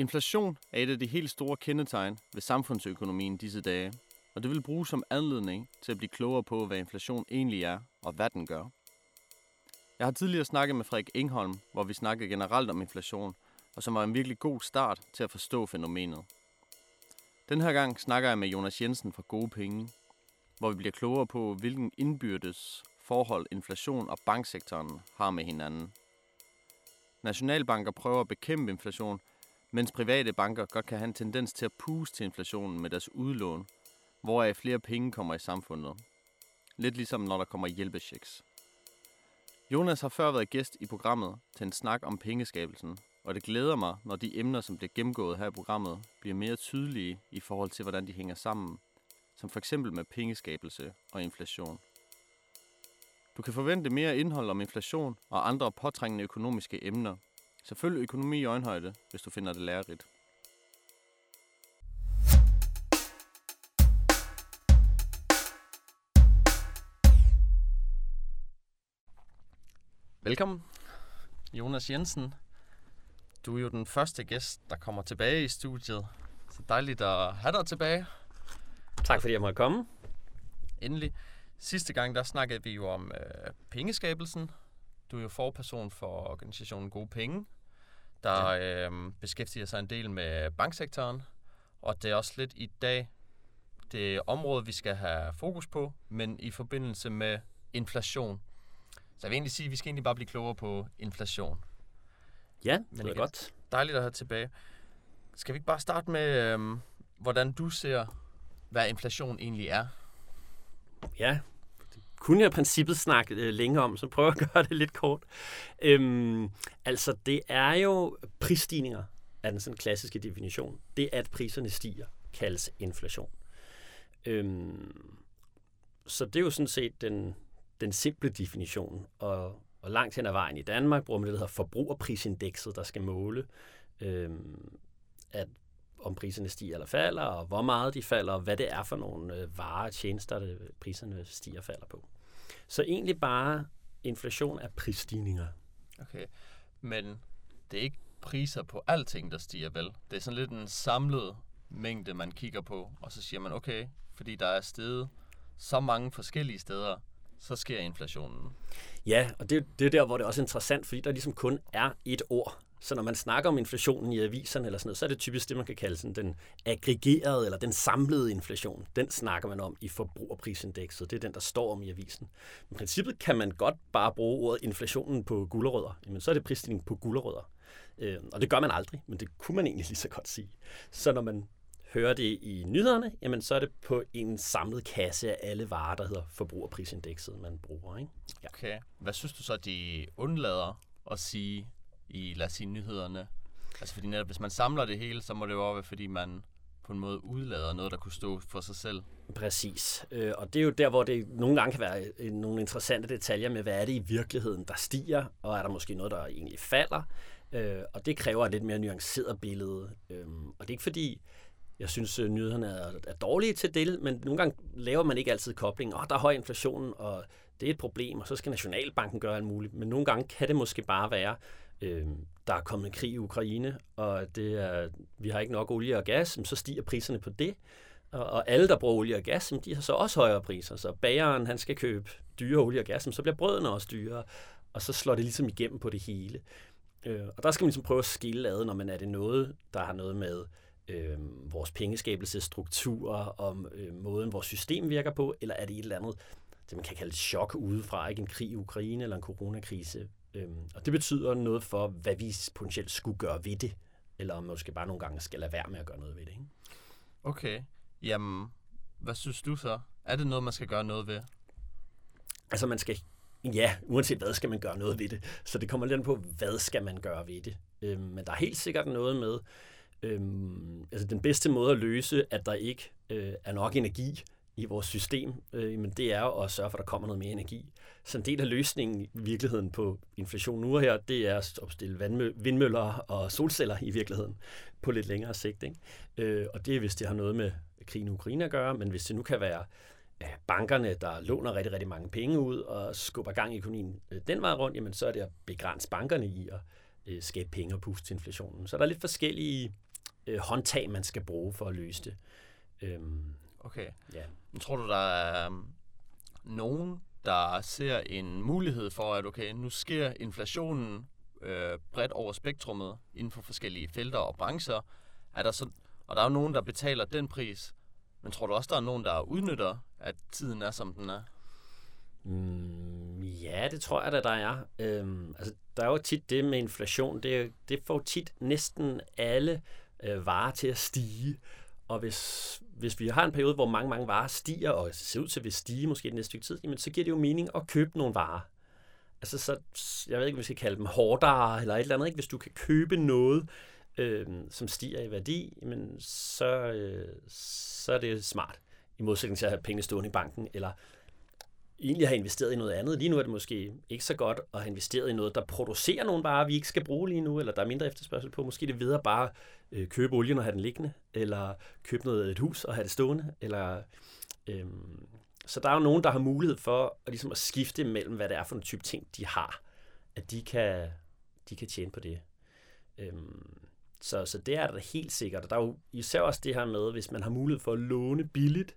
Inflation er et af de helt store kendetegn ved samfundsøkonomien disse dage, og det vil bruges som anledning til at blive klogere på, hvad inflation egentlig er og hvad den gør. Jeg har tidligere snakket med Frederik Engholm, hvor vi snakkede generelt om inflation, og som var en virkelig god start til at forstå fænomenet. Den her gang snakker jeg med Jonas Jensen fra Gode Penge, hvor vi bliver klogere på, hvilken indbyrdes forhold inflation og banksektoren har med hinanden. Nationalbanker prøver at bekæmpe inflation, mens private banker godt kan have en tendens til at puste til inflationen med deres udlån, hvoraf flere penge kommer i samfundet. Lidt ligesom når der kommer hjælpechecks. Jonas har før været gæst i programmet til en snak om pengeskabelsen, og det glæder mig, når de emner, som bliver gennemgået her i programmet, bliver mere tydelige i forhold til, hvordan de hænger sammen, som for eksempel med pengeskabelse og inflation. Du kan forvente mere indhold om inflation og andre påtrængende økonomiske emner. Selvfølgelig økonomi i øjenhøjde, hvis du finder det lærerigt. Velkommen, Jonas Jensen. Du er jo den første gæst, der kommer tilbage i studiet. Så dejligt at have dig tilbage. Tak fordi jeg måtte komme. Endelig. Sidste gang, der snakkede vi jo om øh, pengeskabelsen. Du er jo forperson for organisationen Gode Penge, der ja. øh, beskæftiger sig en del med banksektoren. Og det er også lidt i dag det område, vi skal have fokus på, men i forbindelse med inflation. Så jeg vil egentlig sige, at vi skal egentlig bare blive klogere på inflation. Ja, det er godt. Dejligt at have tilbage. Skal vi ikke bare starte med, øh, hvordan du ser, hvad inflation egentlig er? Ja, det kunne jeg i princippet snakke øh, længe om, så prøver jeg at gøre det lidt kort. Øhm, altså, det er jo prisstigninger, er den sådan klassiske definition. Det, at priserne stiger, kaldes inflation. Øhm, så det er jo sådan set den, den simple definition, og, og langt hen ad vejen i Danmark bruger man det, der hedder forbrugerprisindekset, der skal måle, øhm, at om priserne stiger eller falder, og hvor meget de falder, og hvad det er for nogle øh, varer og tjenester, det, priserne stiger og falder på. Så egentlig bare inflation er prisstigninger. Okay, men det er ikke priser på alting, der stiger vel? Det er sådan lidt en samlet mængde, man kigger på, og så siger man, okay, fordi der er steget så mange forskellige steder, så sker inflationen. Ja, og det, det er der, hvor det er også interessant, fordi der ligesom kun er et ord, så når man snakker om inflationen i aviserne eller sådan noget, så er det typisk det, man kan kalde sådan den aggregerede eller den samlede inflation. Den snakker man om i forbrugerprisindekset. Det er den, der står om i avisen. I princippet kan man godt bare bruge ordet inflationen på gulerødder. Jamen, så er det prisstigning på gulerødder. Øh, og det gør man aldrig, men det kunne man egentlig lige så godt sige. Så når man hører det i nyhederne, jamen så er det på en samlet kasse af alle varer, der hedder forbrugerprisindekset, man bruger. Ikke? Ja. Okay. Hvad synes du så, de undlader at sige i, lad os sige, nyhederne? Altså fordi netop, hvis man samler det hele, så må det jo også være, fordi man på en måde udlader noget, der kunne stå for sig selv. Præcis. Øh, og det er jo der, hvor det nogle gange kan være øh, nogle interessante detaljer med, hvad er det i virkeligheden, der stiger, og er der måske noget, der egentlig falder. Øh, og det kræver et lidt mere nuanceret billede. Øhm, og det er ikke fordi, jeg synes, at nyhederne er, er dårlige til det, men nogle gange laver man ikke altid koblingen. Åh, oh, der er høj inflation, og det er et problem, og så skal Nationalbanken gøre alt muligt. Men nogle gange kan det måske bare være, øh, der er kommet en krig i Ukraine, og det er, vi har ikke nok olie og gas, så stiger priserne på det. Og, og alle, der bruger olie og gas, de har så også højere priser. Så bageren, han skal købe dyre olie og gas, så bliver brødene også dyrere, og så slår det ligesom igennem på det hele. Øh, og der skal man ligesom prøve at skille ad, når man er det noget, der har noget med øh, vores pengeskabelsesstrukturer, om øh, måden, vores system virker på, eller er det et eller andet, det man kan kalde et chok udefra, ikke en krig i Ukraine eller en coronakrise. Øhm, og det betyder noget for, hvad vi potentielt skulle gøre ved det, eller om måske bare nogle gange skal lade være med at gøre noget ved det. Ikke? Okay. Jamen, hvad synes du så? Er det noget, man skal gøre noget ved? Altså, man skal Ja, uanset hvad skal man gøre noget ved det. Så det kommer lidt på, hvad skal man gøre ved det. Øhm, men der er helt sikkert noget med, øhm, altså den bedste måde at løse, at der ikke øh, er nok energi i vores system, øh, men det er at sørge for, at der kommer noget mere energi. Så en del af løsningen i virkeligheden på inflation nu her, det er at opstille vindmøller og solceller i virkeligheden på lidt længere sigt. Ikke? Øh, og det er, hvis det har noget med krigen i Ukraine at gøre, men hvis det nu kan være bankerne, der låner rigtig, rigtig mange penge ud og skubber gang i økonomien øh, den vej rundt, jamen så er det at begrænse bankerne i at øh, skabe penge og puste til inflationen. Så der er lidt forskellige øh, håndtag, man skal bruge for at løse det. Øhm, Okay. ja. Men tror du, der er um, nogen, der ser en mulighed for, at okay, nu sker inflationen øh, bredt over spektrummet inden for forskellige felter og brancher. Er der så, og der er jo nogen, der betaler den pris. Men tror du også, der er nogen, der udnytter, at tiden er, som den er? Mm, ja, det tror jeg da, der er. Øhm, altså, der er jo tit det med inflation. Det, det får tit næsten alle øh, varer til at stige. Og hvis, hvis vi har en periode, hvor mange, mange varer stiger, og ser ud til at vil stige måske den næste stykke tid, jamen, så giver det jo mening at købe nogle varer. Altså, så, jeg ved ikke, om vi skal kalde dem hårdere eller et eller andet. Ikke? Hvis du kan købe noget, øh, som stiger i værdi, men så, øh, så er det smart. I modsætning til at have penge stående i banken, eller egentlig have investeret i noget andet. Lige nu er det måske ikke så godt at have investeret i noget, der producerer nogle varer, vi ikke skal bruge lige nu, eller der er mindre efterspørgsel på. Måske det videre bare øh, købe olien og have den liggende, eller købe noget et hus og have det stående. Eller, Øh, så der er jo nogen, der har mulighed for at, ligesom at skifte mellem, hvad det er for en type ting, de har. At de kan, de kan tjene på det. Øhm, så, så det er der helt sikkert. Der er jo især også det her med, hvis man har mulighed for at låne billigt,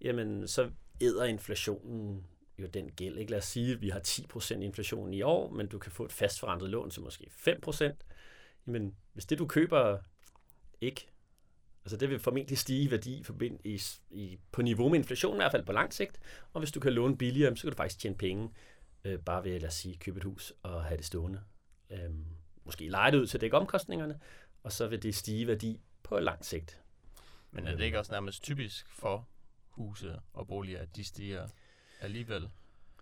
jamen så æder inflationen jo den gæld. Ikke? Lad os sige, at vi har 10% inflation i år, men du kan få et fastforrentet lån til måske 5%. Jamen, hvis det du køber ikke, altså det vil formentlig stige i værdi forbind, i, i, på niveau med inflationen, i hvert fald på lang sigt. Og hvis du kan låne billigere, så kan du faktisk tjene penge, øh, bare ved, lad os sige, købe et hus og have det stående. Øhm, måske lege det ud til at dække omkostningerne, og så vil det stige i værdi på lang sigt. Men er det ikke også nærmest typisk for huse og boliger, at de stiger alligevel?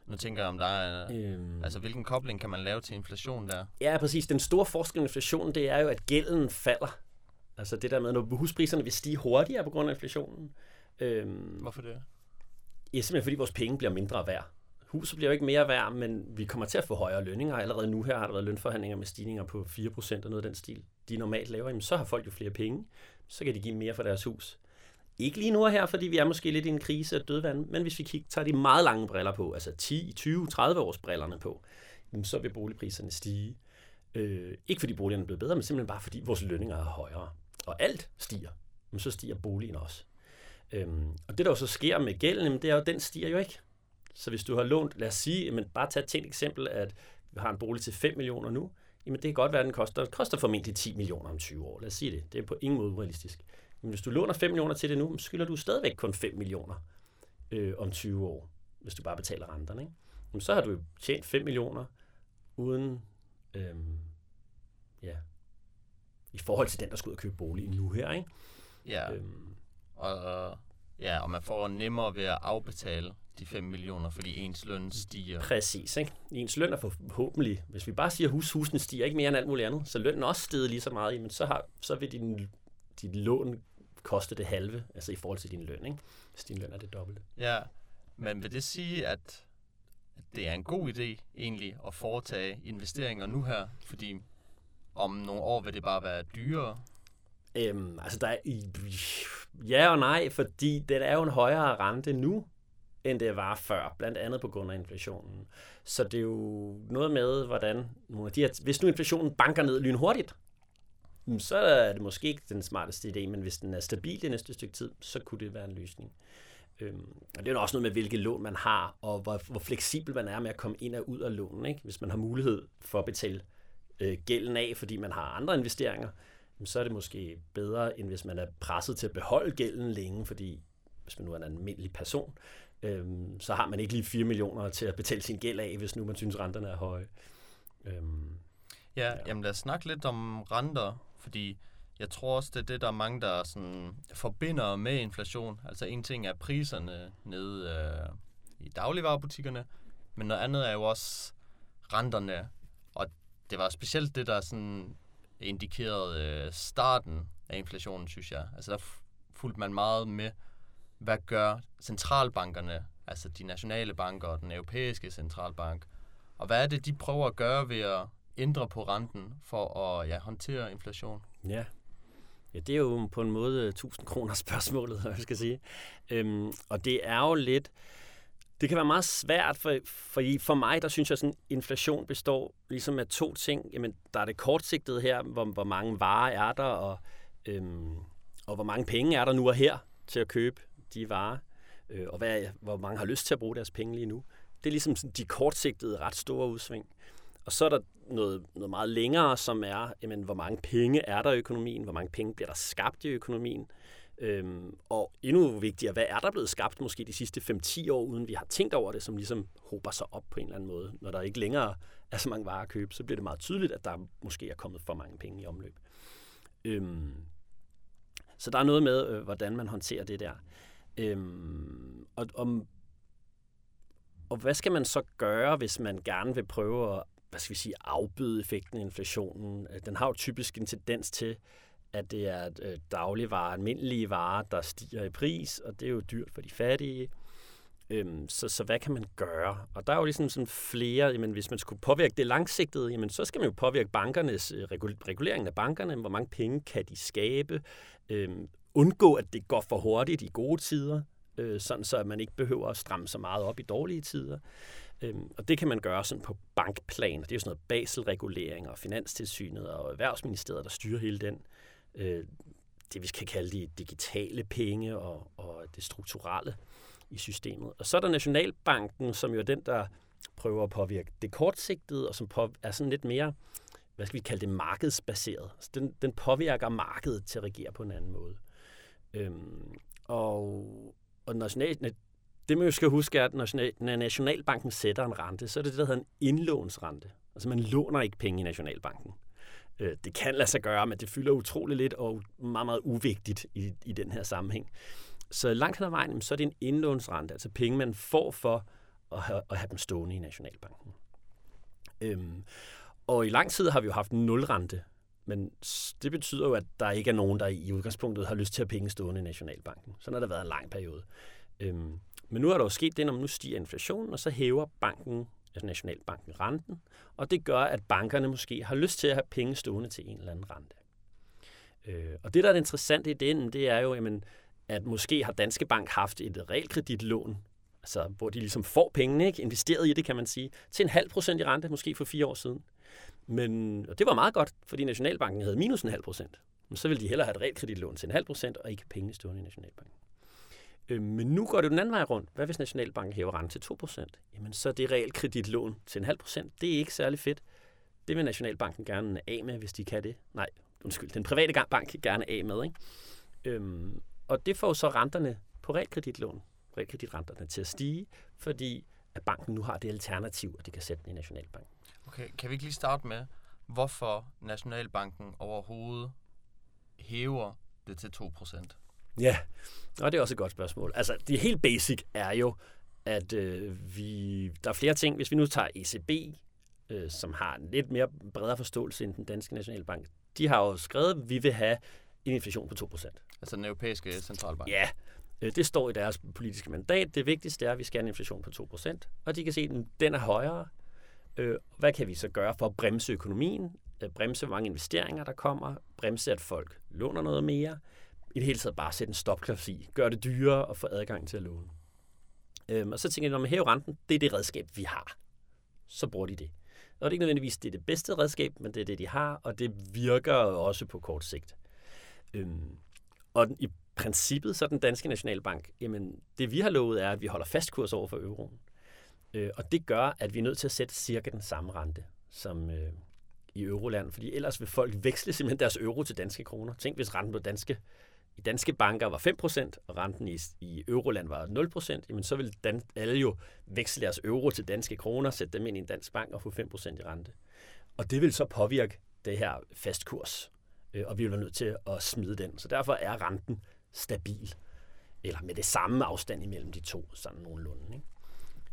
Nu tænker jeg, om der er... Øhm, Altså, hvilken kobling kan man lave til inflation der? Ja, præcis. Den store forskel i inflationen, det er jo, at gælden falder. Altså det der med, når huspriserne vil stige hurtigere på grund af inflationen. Øhm, Hvorfor det? ja, simpelthen fordi vores penge bliver mindre værd. Huset bliver jo ikke mere værd, men vi kommer til at få højere lønninger. Allerede nu her har der været lønforhandlinger med stigninger på 4% og noget af den stil, de normalt laver. Jamen, så har folk jo flere penge. Så kan de give mere for deres hus. Ikke lige nu her, fordi vi er måske lidt i en krise af dødvand, men hvis vi kigger, tager de meget lange briller på, altså 10, 20, 30 års brillerne på, jamen, så vil boligpriserne stige. Øh, ikke fordi boligerne er blevet bedre, men simpelthen bare fordi vores lønninger er højere. Og alt stiger, men så stiger boligen også. Øhm, og det der jo så sker med gælden, jamen, det er jo, at den stiger jo ikke. Så hvis du har lånt, lad os sige, men bare tage et eksempel, at vi har en bolig til 5 millioner nu, jamen det kan godt være, at den koster, den koster formentlig 10 millioner om 20 år. Lad os sige det. Det er på ingen måde urealistisk. Men hvis du låner 5 millioner til det nu, så skylder du stadigvæk kun 5 millioner øh, om 20 år, hvis du bare betaler renterne. Ikke? Jamen, så har du jo tjent 5 millioner uden, øhm, ja, i forhold til den, der skal ud og købe bolig nu her. Ikke? Ja, Øhm, og, ja, og man får nemmere ved at afbetale de 5 millioner, fordi ens løn stiger. Præcis. Ikke? Ens løn er forhåbentlig, hvis vi bare siger, at hus, husene stiger ikke mere end alt muligt andet, så lønnen også steget lige så meget, men så, har, så vil din, dit lån koste det halve, altså i forhold til din løn, ikke? hvis din løn er det dobbelte. Ja, men vil det sige, at det er en god idé egentlig at foretage investeringer nu her, fordi om nogle år vil det bare være dyrere? Øhm, altså der er, ja og nej, fordi det er jo en højere rente nu, end det var før, blandt andet på grund af inflationen. Så det er jo noget med, hvordan nogle af de her, hvis nu inflationen banker ned lynhurtigt, mm, så er det måske ikke den smarteste idé, men hvis den er stabil det næste stykke tid, så kunne det være en løsning. Øhm, og det er jo også noget med, hvilke lån man har, og hvor, hvor fleksibel man er med at komme ind og ud af lånen. Ikke? Hvis man har mulighed for at betale øh, gælden af, fordi man har andre investeringer, så er det måske bedre, end hvis man er presset til at beholde gælden længe, fordi hvis man nu er en almindelig person, øhm, så har man ikke lige 4 millioner til at betale sin gæld af, hvis nu man synes, renterne er høje. Øhm, Ja, ja, jamen lad os snakke lidt om renter, fordi jeg tror også, det er det, der er mange, der sådan forbinder med inflation. Altså en ting er priserne nede øh, i dagligvarerbutikkerne, men noget andet er jo også renterne. Det var specielt det, der sådan indikerede øh, starten af inflationen, synes jeg. Altså der fulgte man meget med, hvad gør centralbankerne, altså de nationale banker og den europæiske centralbank, og hvad er det, de prøver at gøre ved at ændre på renten for at ja, håndtere inflation? Ja. Ja, det er jo på en måde øh, 1000 kroner spørgsmålet, jeg skal sige. Øhm, og det er jo lidt, det kan være meget svært, for, for, for mig, der synes jeg, at inflation består ligesom af to ting. Jamen, der er det kortsigtede her, hvor, hvor mange varer er der, og Øhm, og hvor mange penge er der nu og her til at købe de varer, øh, og hvad, hvor mange har lyst til at bruge deres penge lige nu. Det er ligesom sådan de kortsigtede, ret store udsving. Og så er der noget, noget meget længere, som er, jamen, hvor mange penge er der i økonomien, hvor mange penge bliver der skabt i økonomien, øhm, og endnu vigtigere, hvad er der blevet skabt måske de sidste 5-10 år, uden vi har tænkt over det, som ligesom hober sig op på en eller anden måde. Når der ikke længere er så mange varer at købe, så bliver det meget tydeligt, at der måske er kommet for mange penge i omløb. Øhm, så der er noget med, øh, hvordan man håndterer det der. Øhm, og, om, og hvad skal man så gøre, hvis man gerne vil prøve at hvad skal vi sige, afbøde effekten af inflationen? Øh, den har jo typisk en tendens til, at det er øh, dagligvarer, almindelige varer, der stiger i pris, og det er jo dyrt for de fattige. Øhm, så, så hvad kan man gøre? Og der er jo ligesom sådan flere, jamen, hvis man skulle påvirke det langsigtede, jamen, så skal man jo påvirke bankernes, øh, reguleringen af bankerne, hvor mange penge kan de skabe, øhm, undgå at det går for hurtigt i gode tider, øh, sådan så man ikke behøver at stramme så meget op i dårlige tider. Øhm, og det kan man gøre sådan på bankplan. Det er jo sådan noget baselregulering og Finanstilsynet og Erhvervsministeriet, der styrer hele den øh, det, vi skal kalde de digitale penge og, og det strukturelle i systemet. Og så er der Nationalbanken, som jo er den, der prøver at påvirke det kortsigtede, og som på, er sådan lidt mere, hvad skal vi kalde det, markedsbaseret. Så den, den påvirker markedet til at regere på en anden måde. Øhm, og, og national, det man jo skal huske er, at når Nationalbanken sætter en rente, så er det det, der hedder en indlånsrente. Altså man låner ikke penge i Nationalbanken. Øh, det kan lade sig gøre, men det fylder utrolig lidt og meget, meget uvigtigt i, i den her sammenhæng. Så langt hen ad vejen, så er det en indlånsrente, altså penge, man får for at have, at have dem stående i Nationalbanken. Øhm, og i lang tid har vi jo haft nulrente, men det betyder jo, at der ikke er nogen, der i udgangspunktet har lyst til at have penge stående i Nationalbanken. Sådan har det været en lang periode. Øhm, men nu er der jo sket det, når man nu stiger inflationen, og så hæver banken Nationalbanken renten, og det gør, at bankerne måske har lyst til at have penge stående til en eller anden rente. Øh, og det, der er interessant i den, det er jo, jamen, at måske har Danske Bank haft et realkreditlån, altså, hvor de ligesom får pengene, ikke? investeret i det, kan man sige, til en halv procent i rente, måske for fire år siden. Men og det var meget godt, fordi Nationalbanken havde minus en halv procent. Men så ville de hellere have et realkreditlån til en halv procent, og ikke penge stående i Nationalbanken. Øh, men nu går det den anden vej rundt. Hvad hvis Nationalbanken hæver renten til 2%? Jamen så er det realkreditlån til en halv procent. Det er ikke særlig fedt. Det vil Nationalbanken gerne af med, hvis de kan det. Nej, undskyld, den private bank gerne af med. Ikke? Øhm, og det får så renterne på realkreditlån, realkreditrenterne til at stige, fordi at banken nu har det alternativ, at de kan sætte den i Nationalbanken. Okay, kan vi ikke lige starte med, hvorfor Nationalbanken overhovedet hæver det til 2%? Ja, og det er også et godt spørgsmål. Altså, det helt basic er jo, at øh, vi, der er flere ting. Hvis vi nu tager ECB, øh, som har en lidt mere bredere forståelse end den danske nationalbank, de har jo skrevet, at vi vil have en inflation på 2%. Altså den europæiske centralbank? Ja, øh, det står i deres politiske mandat. Det vigtigste er, at vi skal have en inflation på 2%, og de kan se, at den er højere. Øh, hvad kan vi så gøre for at bremse økonomien? Øh, bremse, hvor mange investeringer der kommer? Bremse, at folk låner noget mere? I det hele taget bare sætte en stopklods i. Gør det dyrere at få adgang til at låne. Øhm, og så tænker jeg, når man hæver renten, det er det redskab, vi har. Så bruger de det. Og det er ikke nødvendigvis det, er det bedste redskab, men det er det, de har, og det virker også på kort sigt. Øhm, og i princippet, så er den danske nationalbank, jamen det vi har lovet er, at vi holder fast kurs over for euroen. Øh, og det gør, at vi er nødt til at sætte cirka den samme rente som øh, i euroland, fordi ellers vil folk veksle simpelthen deres euro til danske kroner. Tænk, hvis renten på danske i danske banker var 5%, og renten i, i euroland var 0%, jamen så vil dan, alle jo veksle deres euro til danske kroner, sætte dem ind i en dansk bank og få 5% i rente. Og det vil så påvirke det her fastkurs, øh, og vi vil nødt til at smide den. Så derfor er renten stabil, eller med det samme afstand imellem de to, sådan nogenlunde. Ikke?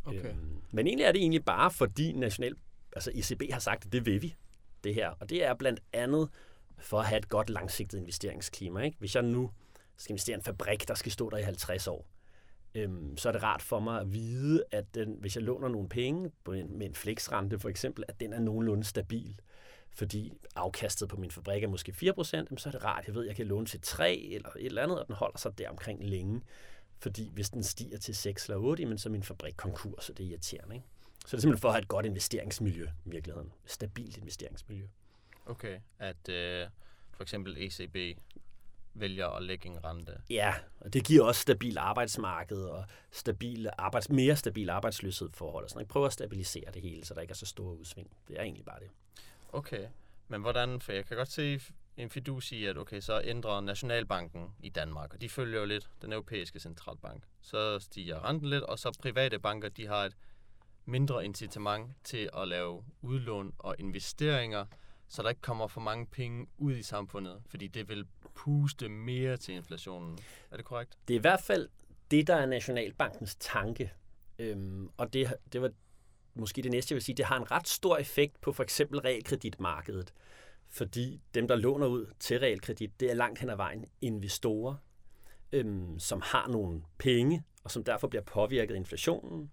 Okay. Øhm, men egentlig er det egentlig bare fordi national, altså ECB har sagt, at det vil vi, det her. Og det er blandt andet for at have et godt langsigtet investeringsklima. Ikke? Hvis jeg nu skal investere i en fabrik, der skal stå der i 50 år, øhm, så er det rart for mig at vide, at den, hvis jeg låner nogle penge på en, med en flexrente for eksempel, at den er nogenlunde stabil. Fordi afkastet på min fabrik er måske 4%, så er det rart, jeg ved, at jeg kan låne til 3 eller et eller andet, og den holder sig der omkring længe. Fordi hvis den stiger til 6 eller 8, så er min fabrik konkurs, så det er irriterende. Ikke? Så det er simpelthen for at have et godt investeringsmiljø i virkeligheden. Stabilt investeringsmiljø. Okay, at øh, for eksempel ECB vælger at lægge en rente. Ja, og det giver også stabil arbejdsmarked og stabil arbejds, mere stabil arbejdsløshed forhold. Sådan, prøver at stabilisere det hele, så der ikke er så store udsving. Det er egentlig bare det. Okay, men hvordan, for jeg kan godt se en fidus i, at okay, så ændrer Nationalbanken i Danmark, og de følger jo lidt den europæiske centralbank. Så stiger renten lidt, og så private banker, de har et mindre incitament til at lave udlån og investeringer, så der ikke kommer for mange penge ud i samfundet, fordi det vil puste mere til inflationen. Er det korrekt? Det er i hvert fald det, der er Nationalbankens tanke. Øhm, og det, det var måske det næste, jeg vil sige. Det har en ret stor effekt på for eksempel realkreditmarkedet. Fordi dem, der låner ud til realkredit, det er langt hen ad vejen investorer, øhm, som har nogle penge, og som derfor bliver påvirket af inflationen.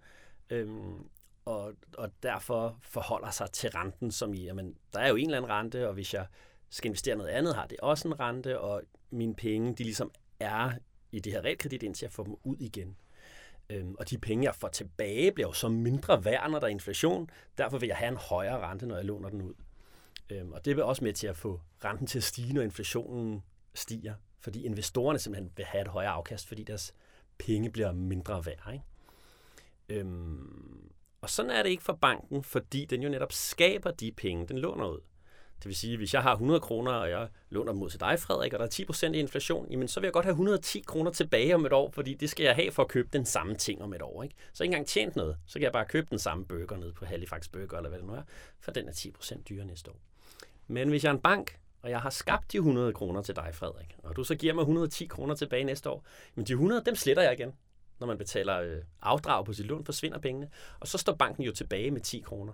Øhm, og, og derfor forholder sig til renten, som i, jamen, der er jo en eller anden rente, og hvis jeg skal investere noget andet, har det også en rente, og mine penge, de ligesom er i det her realkredit, indtil jeg får dem ud igen. Øhm, og de penge, jeg får tilbage, bliver jo så mindre værd, når der er inflation. Derfor vil jeg have en højere rente, når jeg låner den ud. Øhm, og det vil også med til at få renten til at stige, når inflationen stiger. Fordi investorerne simpelthen vil have et højere afkast, fordi deres penge bliver mindre værd. Ikke? Øhm, og sådan er det ikke for banken, fordi den jo netop skaber de penge, den låner ud. Det vil sige, hvis jeg har 100 kroner, og jeg låner dem ud til dig, Frederik, og der er 10% i inflation, jamen så vil jeg godt have 110 kroner tilbage om et år, fordi det skal jeg have for at købe den samme ting om et år. Ikke? Så ikke engang tjent noget, så kan jeg bare købe den samme burger nede på Halifax Burger, eller hvad det nu er, for den er 10% dyrere næste år. Men hvis jeg er en bank, og jeg har skabt de 100 kroner til dig, Frederik, og du så giver mig 110 kroner tilbage næste år, men de 100, dem sletter jeg igen når man betaler øh, afdrag på sit lån, forsvinder pengene, og så står banken jo tilbage med 10 kroner.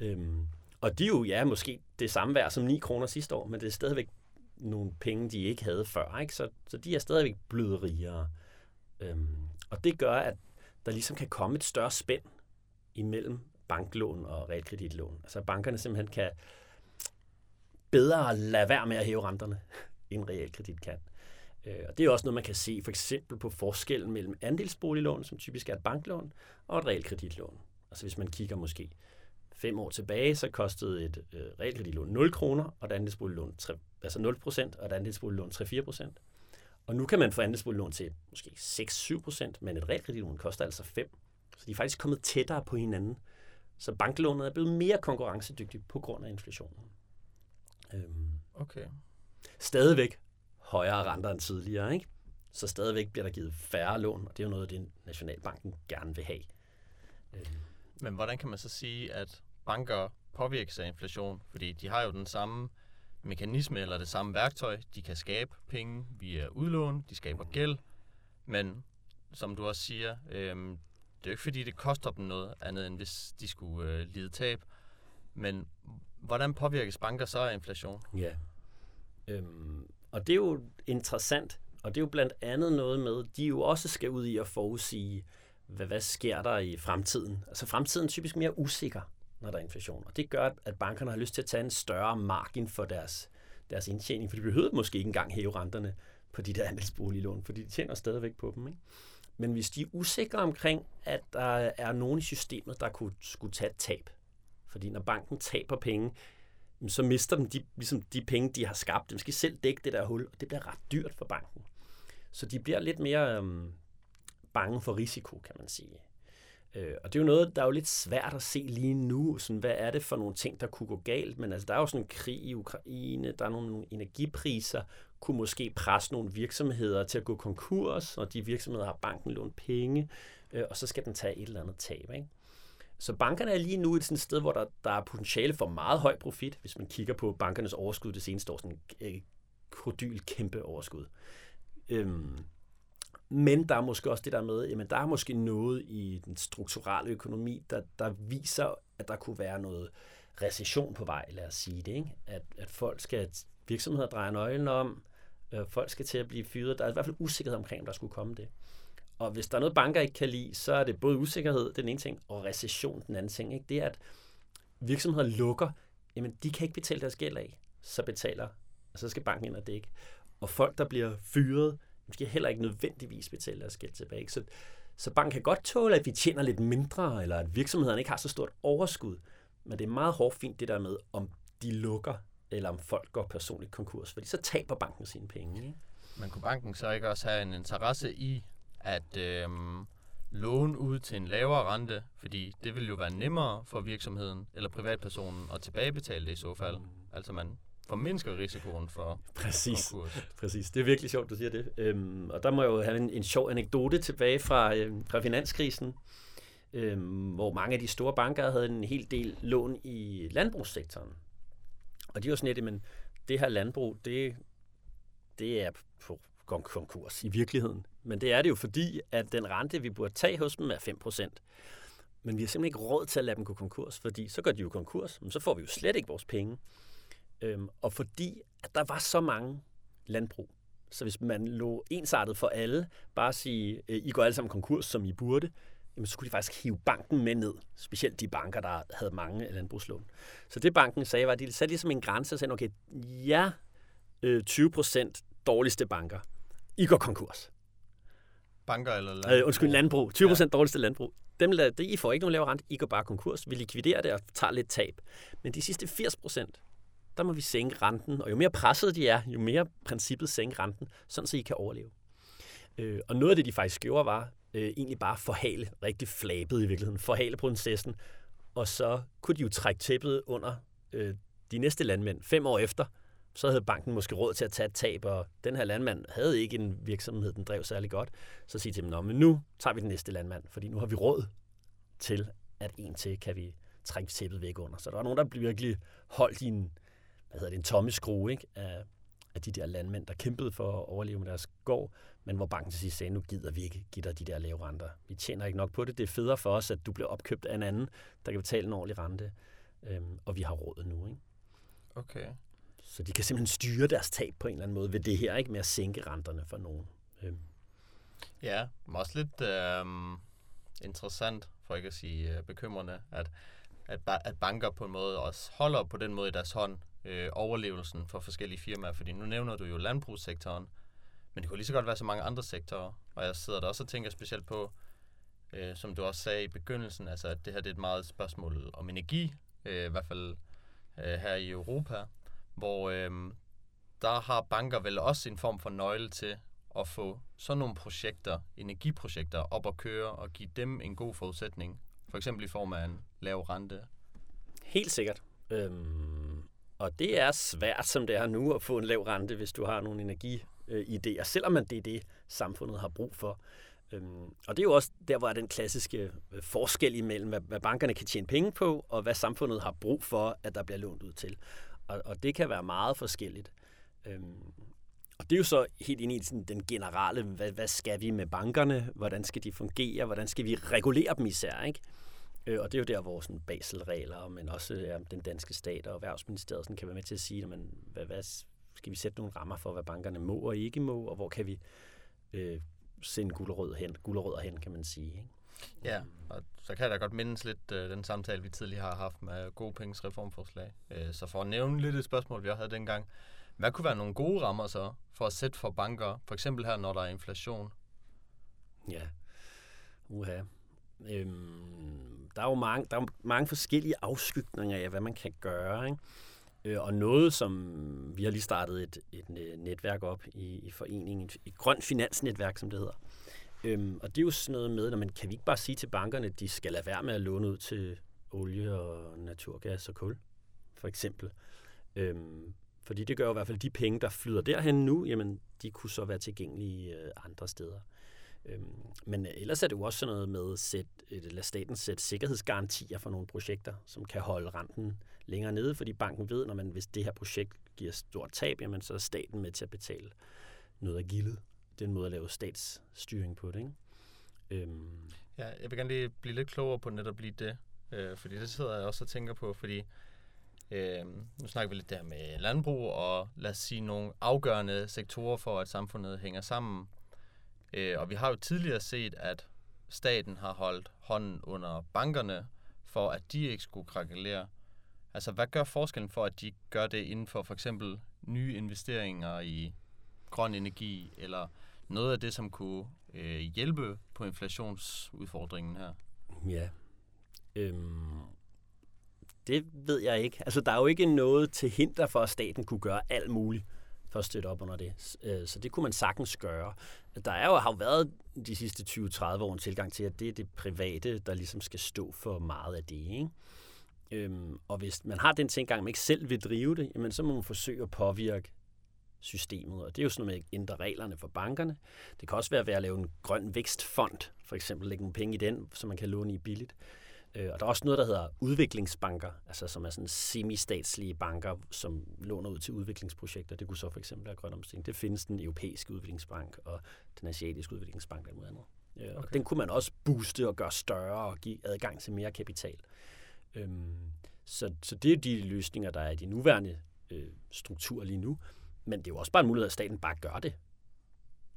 Øhm, og de er jo, ja, måske det samme værd som 9 kroner sidste år, men det er stadigvæk nogle penge, de ikke havde før, ikke? Så, så de er stadigvæk blevet rigere. Øhm, og det gør, at der ligesom kan komme et større spænd imellem banklån og realkreditlån. Altså bankerne simpelthen kan bedre lade være med at hæve renterne, end realkredit kan. Øh, og det er også noget, man kan se for eksempel på forskellen mellem andelsboliglån, som typisk er et banklån, og et realkreditlån. Altså hvis man kigger måske fem år tilbage, så kostede et øh, realkreditlån 0 kroner, og et andelsboliglån 3, altså 0 procent, og et andelsboliglån 3-4 procent. Og nu kan man få andelsboliglån til måske 6-7 procent, men et realkreditlån koster altså 5. Så de er faktisk kommet tættere på hinanden. Så banklånet er blevet mere konkurrencedygtigt på grund af inflationen. Øhm. Okay. Stadigvæk højere renter end tidligere, ikke? Så stadigvæk bliver der givet færre lån, og det er jo noget, det Nationalbanken gerne vil have. Øhm. Men hvordan kan man så sige, at banker påvirkes af inflation? Fordi de har jo den samme mekanisme eller det samme værktøj. De kan skabe penge via udlån, de skaber gæld, men som du også siger, øhm, det er jo ikke fordi, det koster dem noget andet, end hvis de skulle øh, lide tab. Men hvordan påvirkes banker så af inflation? Ja. Øhm, og det er jo interessant, og det er jo blandt andet noget med, de jo også skal ud i at forudsige, hvad, hvad sker der i fremtiden. Altså fremtiden er typisk mere usikker, når der er inflation. Og det gør, at bankerne har lyst til at tage en større margin for deres, deres indtjening, for de behøver måske ikke engang hæve renterne på de der andelsboliglån, fordi de tjener stadigvæk på dem. Ikke? Men hvis de er usikre omkring, at der er nogen i systemet, der kunne, skulle tage et tab, fordi når banken taber penge, så mister de, de, ligesom de penge, de har skabt. De skal selv dække det der hul, og det bliver ret dyrt for banken. Så de bliver lidt mere øhm, bange for risiko, kan man sige. Øh, og det er jo noget, der er jo lidt svært at se lige nu. Sådan, hvad er det for nogle ting, der kunne gå galt? Men altså, der er jo sådan en krig i Ukraine, der er nogle energipriser, kunne måske presse nogle virksomheder til at gå konkurs, og de virksomheder har banken lånt penge, øh, og så skal den tage et eller andet tab. Ikke? Så bankerne er lige nu et sådan sted, hvor der, der er potentiale for meget høj profit, hvis man kigger på bankernes overskud det seneste år, sådan en kodyl kæmpe overskud. Øhm, men der er måske også det der med, jamen der er måske noget i den strukturelle økonomi, der, der viser, at der kunne være noget recession på vej, lad os sige det. Ikke? At, at folk skal, virksomheder drejer nøglen om, øh, folk skal til at blive fyret. Der er i hvert fald usikkerhed omkring, om der skulle komme det. Og hvis der er noget, banker ikke kan lide, så er det både usikkerhed, den ene ting, og recession, den anden ting. Ikke? Det er, at virksomheder lukker, jamen de kan ikke betale deres gæld af, så betaler, og så skal banken ind og dække. Og folk, der bliver fyret, de skal heller ikke nødvendigvis betale deres gæld tilbage. Så, så banken kan godt tåle, at vi tjener lidt mindre, eller at virksomhederne ikke har så stort overskud. Men det er meget hårdt fint det der med, om de lukker, eller om folk går personligt konkurs, fordi så taber banken sine penge. Ikke? Men kunne banken så ikke også have en interesse i at øh, låne ud til en lavere rente, fordi det vil jo være nemmere for virksomheden eller privatpersonen at tilbagebetale det i så fald. Altså man formindsker risikoen for Præcis. konkurs. Præcis. Det er virkelig sjovt, du siger det. Øhm, og der må jeg jo have en, en sjov anekdote tilbage fra, øhm, fra finanskrisen, øhm, hvor mange af de store banker havde en hel del lån i landbrugssektoren. Og de var sådan lidt, men det her landbrug, det, det er på konkurs i virkeligheden. Men det er det jo fordi, at den rente, vi burde tage hos dem, er 5%. Men vi har simpelthen ikke råd til at lade dem gå konkurs, fordi så går de jo konkurs, men så får vi jo slet ikke vores penge. Øhm, og fordi at der var så mange landbrug, så hvis man lå ensartet for alle, bare sige, øh, I går alle sammen konkurs, som I burde, jamen så kunne de faktisk hive banken med ned. Specielt de banker, der havde mange landbrugslån. Så det banken sagde, var, at de satte ligesom en grænse og sagde, okay, ja, øh, 20 procent dårligste banker, I går konkurs. Banker eller landbrug? Øh, undskyld, landbrug. 20 procent ja. dårligste landbrug. Dem, det, I får ikke nogen lavere rente, I går bare konkurs. Vi likviderer det og tager lidt tab. Men de sidste 80 procent, der må vi sænke renten. Og jo mere presset de er, jo mere princippet sænke renten, sådan så I kan overleve. Øh, og noget af det, de faktisk gjorde, var øh, egentlig bare forhale, rigtig flabet i virkeligheden, forhale prinsessen. Og så kunne de jo trække tæppet under øh, de næste landmænd fem år efter, så havde banken måske råd til at tage et tab, og den her landmand havde ikke en virksomhed, den drev særlig godt. Så siger til dem, men nu tager vi den næste landmand, fordi nu har vi råd til, at en til kan vi trække tæppet væk under. Så der var nogen, der virkelig holdt i en, hvad hedder det, en tomme skrue ikke? Af, af de der landmænd, der kæmpede for at overleve med deres gård, men hvor banken til sidst sagde, nu gider vi ikke give dig de der lave renter. Vi tjener ikke nok på det. Det er federe for os, at du bliver opkøbt af en anden, der kan betale en ordentlig rente, øhm, og vi har råd nu. Ikke? Okay. Så de kan simpelthen styre deres tab på en eller anden måde ved det her, ikke med at sænke renterne for nogen. Øhm. Ja, men også lidt øh, interessant, for ikke at sige øh, bekymrende, at, at, at banker på en måde også holder på den måde i deres hånd øh, overlevelsen for forskellige firmaer, fordi nu nævner du jo landbrugssektoren, men det kunne lige så godt være så mange andre sektorer, og jeg sidder der også og tænker specielt på, øh, som du også sagde i begyndelsen, altså at det her det er et meget spørgsmål om energi, øh, i hvert fald øh, her i Europa, hvor øh, der har banker vel også en form for nøgle til at få sådan nogle projekter, energiprojekter, op at køre og give dem en god forudsætning, for eksempel i form af en lav rente. Helt sikkert. Øhm, og det er svært, som det er nu, at få en lav rente, hvis du har nogle energiidéer, øh, selvom det er det, samfundet har brug for. Øhm, og det er jo også der, hvor er den klassiske øh, forskel imellem, hvad, hvad bankerne kan tjene penge på, og hvad samfundet har brug for, at der bliver lånt ud til. Og, og det kan være meget forskelligt. Øhm, og det er jo så helt ind i sådan, den generelle, hvad, hvad skal vi med bankerne? Hvordan skal de fungere? Hvordan skal vi regulere dem især? Ikke? Øh, og det er jo der, hvor sådan baselregler, men også ja, den danske stat og erhvervsministeriet sådan, kan være med til at sige, men, hvad, hvad, skal vi sætte nogle rammer for, hvad bankerne må og ikke må, og hvor kan vi øh, sende gulerødder hen, gulerødder hen, kan man sige. Ikke? Ja, og så kan jeg da godt mindes lidt øh, den samtale, vi tidligere har haft med gode penges reformforslag. Øh, så for at nævne lidt et spørgsmål, vi havde dengang. Hvad kunne være nogle gode rammer så for at sætte for banker, for eksempel her, når der er inflation? Ja, uha. Øhm, der er jo mange, der er mange forskellige afskygninger af, hvad man kan gøre. Ikke? Øh, og noget, som vi har lige startet et, et netværk op i, i foreningen, et grønt finansnetværk, som det hedder. Øhm, og det er jo sådan noget med, at man kan vi ikke bare sige til bankerne, at de skal lade være med at låne ud til olie og naturgas og kul, for eksempel. Øhm, fordi det gør jo i hvert fald, de penge, der flyder derhen nu, jamen, de kunne så være tilgængelige øh, andre steder. Øhm, men øh, ellers er det jo også sådan noget med at sætte, lade staten sætte sikkerhedsgarantier for nogle projekter, som kan holde renten længere nede, fordi banken ved, når man, hvis det her projekt giver stort tab, jamen, så er staten med til at betale noget af gildet den måde at lave statsstyring på det, ikke? Øhm. Ja, jeg vil gerne lige blive lidt klogere på netop lige det, øh, fordi det sidder jeg også og tænker på, fordi øh, nu snakker vi lidt der med landbrug, og lad os sige nogle afgørende sektorer for, at samfundet hænger sammen. Øh, og vi har jo tidligere set, at staten har holdt hånden under bankerne, for at de ikke skulle krakelere. Altså, hvad gør forskellen for, at de gør det inden for for eksempel nye investeringer i grøn energi, eller noget af det, som kunne øh, hjælpe på inflationsudfordringen her? Ja. Øhm, det ved jeg ikke. Altså, der er jo ikke noget til hinder for, at staten kunne gøre alt muligt for at støtte op under det. Øh, så det kunne man sagtens gøre. Der er jo, har jo været de sidste 20-30 år en tilgang til, at det er det private, der ligesom skal stå for meget af det. Ikke? Øhm, og hvis man har den tilgang, at man ikke selv vil drive det, jamen, så må man forsøge at påvirke systemet. Og det er jo sådan noget med at ændre reglerne for bankerne. Det kan også være ved at lave en grøn vækstfond, for eksempel lægge nogle penge i den, så man kan låne i billigt. Øh, og der er også noget, der hedder udviklingsbanker, altså som er sådan semi-statslige banker, som låner ud til udviklingsprojekter. Det kunne så for eksempel være grøn omstilling. Det findes den europæiske udviklingsbank og den asiatiske udviklingsbank og andet. Øh, okay. Og den kunne man også booste og gøre større og give adgang til mere kapital. Øhm, så, så det er de løsninger, der er i de nuværende øh, strukturer lige nu. Men det er jo også bare en mulighed, at staten bare gør det.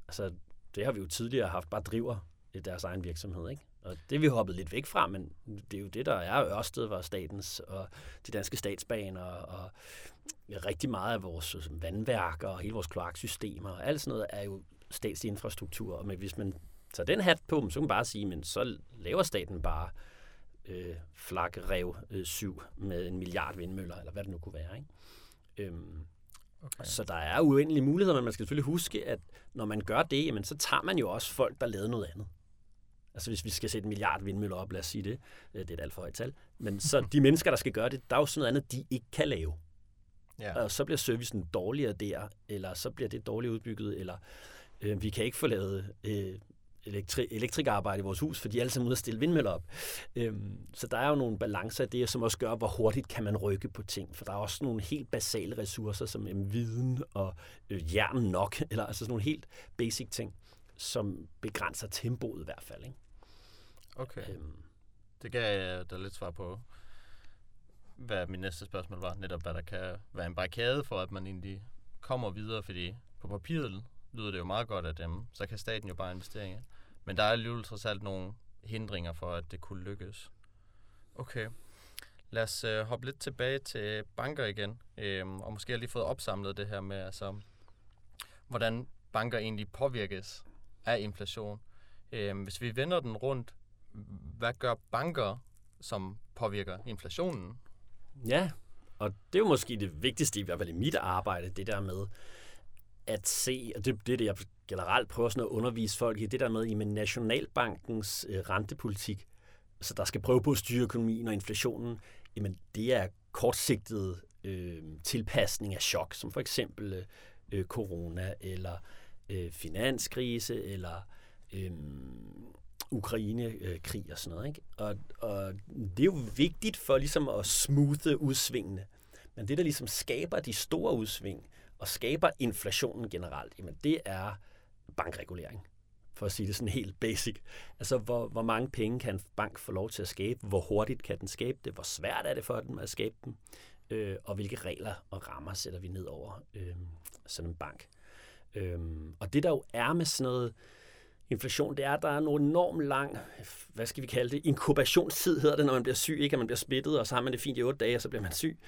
Altså, det har vi jo tidligere haft, bare driver i deres egen virksomhed, ikke? Og det er vi hoppet lidt væk fra, men det er jo det, der er. Ørsted var statens, og de danske statsbaner, og rigtig meget af vores øh, vandværker, og hele vores kloaksystemer, og alt sådan noget er jo statslig infrastruktur. Men hvis man tager den hat på, så kan man bare sige, men så laver staten bare øh, flakrev øh, 7 med en milliard vindmøller, eller hvad det nu kunne være. Ikke? Øhm, okay. Så der er uendelige muligheder, men man skal selvfølgelig huske, at når man gør det, jamen, så tager man jo også folk, der lavede noget andet. Altså hvis vi skal sætte en milliard vindmøller op, lad os sige det. Øh, det er et alt for højt tal. Men så de mennesker, der skal gøre det, der er jo sådan noget andet, de ikke kan lave. Ja. Og så bliver servicen dårligere der, eller så bliver det dårligt udbygget, eller øh, vi kan ikke få lavet øh, elektri- elektrikerarbejde i vores hus, for de er alle sammen ude at stille vindmøller op. Øhm, så der er jo nogle balancer i det, som også gør, hvor hurtigt kan man rykke på ting. For der er også nogle helt basale ressourcer, som en viden og øh, jern nok, eller altså sådan nogle helt basic ting, som begrænser tempoet i hvert fald. Ikke? Okay. Øhm, det gav jeg da lidt svar på, hvad min næste spørgsmål var. Netop, hvad der kan være en barrikade for, at man egentlig kommer videre, fordi på papiret lyder det jo meget godt af dem, så kan staten jo bare investere i Men der er alligevel trods alt nogle hindringer for, at det kunne lykkes. Okay. Lad os øh, hoppe lidt tilbage til banker igen, øhm, og måske har lige fået opsamlet det her med, altså, hvordan banker egentlig påvirkes af inflation. Øhm, hvis vi vender den rundt, hvad gør banker, som påvirker inflationen? Ja, og det er jo måske det vigtigste, i hvert fald i mit arbejde, det der med at se, og det, det er det, jeg generelt prøver sådan at undervise folk i, det der med, i med Nationalbankens øh, rentepolitik, så der skal prøve på at styre økonomien og inflationen, jamen det er kortsigtet øh, tilpasning af chok, som for eksempel øh, corona, eller øh, finanskrise, eller øh, Ukraine-krig og sådan noget. Ikke? Og, og det er jo vigtigt for ligesom at smoothe udsvingene. Men det, der ligesom skaber de store udsving, og skaber inflationen generelt, jamen det er bankregulering for at sige det sådan helt basic. Altså, hvor, hvor mange penge kan en bank få lov til at skabe? Hvor hurtigt kan den skabe det? Hvor svært er det for den at skabe dem? Øh, og hvilke regler og rammer sætter vi ned over øh, sådan en bank? Øh, og det, der jo er med sådan noget inflation, det er, at der er en enormt lang, hvad skal vi kalde det, inkubationstid hedder det, når man bliver syg, ikke? At man bliver smittet, og så har man det fint i otte dage, og så bliver man syg.